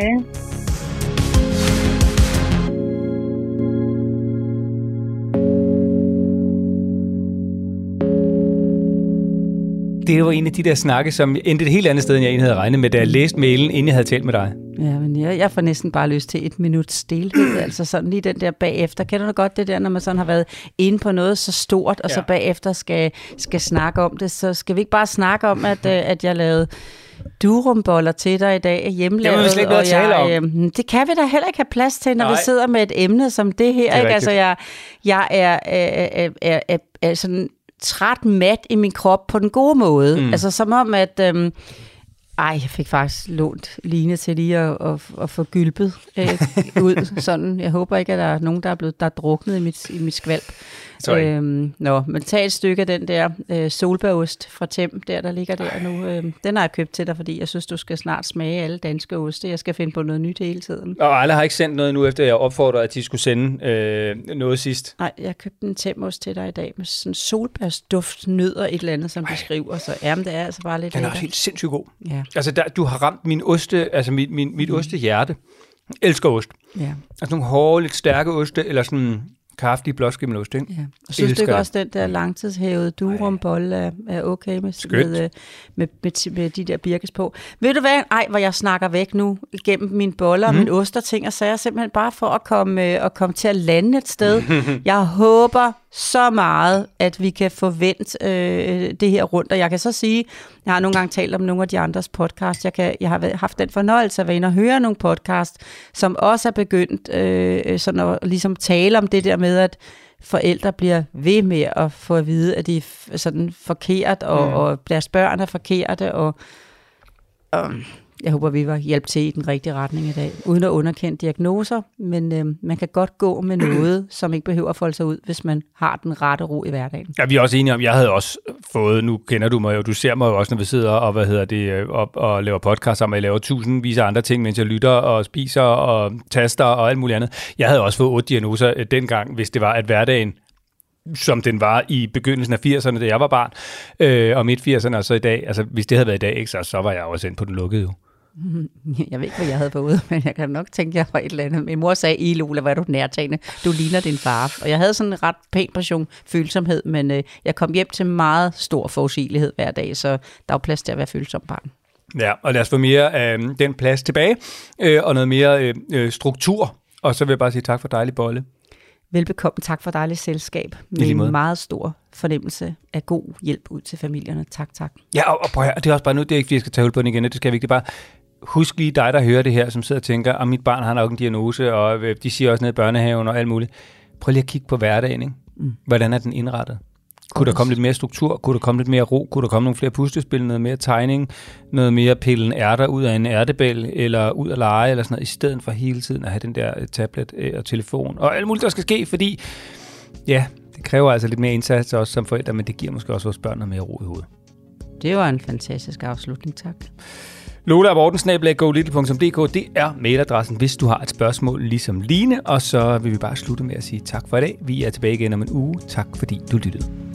Det var en af de der snakke, som endte et helt andet sted, end jeg egentlig havde regnet med, da jeg læste mailen, inden jeg havde talt med dig. Ja, men jeg, jeg får næsten bare lyst til et minut stilhed, altså sådan lige den der bagefter. Kender du godt det der, når man sådan har været inde på noget så stort, og ja. så bagefter skal, skal snakke om det, så skal vi ikke bare snakke om, at, øh, at jeg lavede durumboller til dig i dag, hjemmelavet. Jamen, vi slet ikke noget og at tale jeg, øh, det kan vi da heller ikke have plads til, når Nej. vi sidder med et emne som det her. er ikke? Altså, jeg, jeg er, er, er, er, er, er sådan træt mat i min krop på den gode måde. Mm. Altså som om, at... Øhm, ej, jeg fik faktisk lånt Line til lige at, at, at få gylpet øh, ud. Sådan. Jeg håber ikke, at der er nogen, der er blevet der er druknet i mit, i mit skvalp. Sorry. Øhm, nå, men tag et stykke af den der øh, solbærost fra Tem, der der ligger der nu. Øh, den har jeg købt til dig, fordi jeg synes, du skal snart smage alle danske oste. Jeg skal finde på noget nyt hele tiden. Og alle har ikke sendt noget nu, efter jeg opfordrede, at de skulle sende øh, noget sidst. Nej, jeg købte en Temost til dig i dag med sådan solbærsduft, nødder et eller andet, som de skriver. Så jamen, det er altså bare lidt Den er også helt sindssygt god. Ja, Altså, der, du har ramt min oste, altså mit, min, mit ostehjerte. Jeg elsker ost. ja, Altså nogle hårde, lidt stærke oste, eller sådan kraftige blåskimmelost, ikke? ja. Og synes du Elsker det. også, den der langtidshævede durumbolle er, er okay med, Skønt. med, øh, med, med, med, de der birkes på? Ved du hvad? Ej, hvor jeg snakker væk nu igennem mine boller Mhm. og mine oster ting og sager, simpelthen bare for at komme, øh, at komme til at lande et sted. jeg håber så meget, at vi kan forvente øh, det her rundt. Og jeg kan så sige, jeg har nogle gange talt om nogle af de andres podcast. Jeg, kan, jeg har haft den fornøjelse at være inde og høre nogle podcast, som også er begyndt øh, sådan at ligesom tale om det der med, at forældre bliver ved med at få at vide, at de er sådan forkert, og, mm. og deres børn er forkerte, og, og jeg håber, vi var hjælp til i den rigtige retning i dag, uden at underkende diagnoser, men øh, man kan godt gå med noget, som ikke behøver at folde sig ud, hvis man har den rette ro i hverdagen. Ja, vi er også enige om, jeg havde også fået, nu kender du mig jo, du ser mig jo også, når vi sidder og, hvad hedder det, øh, og, og laver podcast sammen, og jeg laver tusindvis af andre ting, mens jeg lytter og spiser og taster og alt muligt andet. Jeg havde også fået otte diagnoser øh, dengang, hvis det var, at hverdagen som den var i begyndelsen af 80'erne, da jeg var barn, øh, og midt 80'erne, og så i dag, altså hvis det havde været i dag, ikke, så, så var jeg også ind på den lukkede jo. Jeg ved ikke, hvad jeg havde fået, men jeg kan nok tænke, at jeg var et eller andet. Min mor sagde, I Lola, hvor er du nærtagende. Du ligner din far. Og jeg havde sådan en ret pæn portion følsomhed, men øh, jeg kom hjem til meget stor forudsigelighed hver dag, så der var plads til at være følsom barn. Ja, og lad os få mere af øh, den plads tilbage, øh, og noget mere øh, øh, struktur. Og så vil jeg bare sige tak for dejlig bolle. Velbekomme. Tak for dejligt selskab. Med en meget stor fornemmelse af god hjælp ud til familierne. Tak, tak. Ja, og, og prøv at høre, det er også bare nu, det er ikke, fordi jeg skal tage hul på den igen, det skal jeg ikke, det er bare, husk lige dig, der hører det her, som sidder og tænker, at mit barn har nok en diagnose, og øh, de siger også ned i børnehaven og alt muligt. Prøv lige at kigge på hverdagen, ikke? Mm. Hvordan er den indrettet? Kunne der komme lidt mere struktur? Kunne der komme lidt mere ro? Kunne der komme nogle flere puslespil? Noget mere tegning? Noget mere pillen ærter ud af en ærtebæl? Eller ud at lege? Eller sådan noget, i stedet for hele tiden at have den der øh, tablet øh, og telefon? Og alt muligt, der skal ske, fordi ja, det kræver altså lidt mere indsats også som forældre, men det giver måske også vores børn noget mere ro i hovedet. Det var en fantastisk afslutning. Tak. Lola det er mailadressen, hvis du har et spørgsmål ligesom Line, og så vil vi bare slutte med at sige tak for i dag. Vi er tilbage igen om en uge. Tak fordi du lyttede.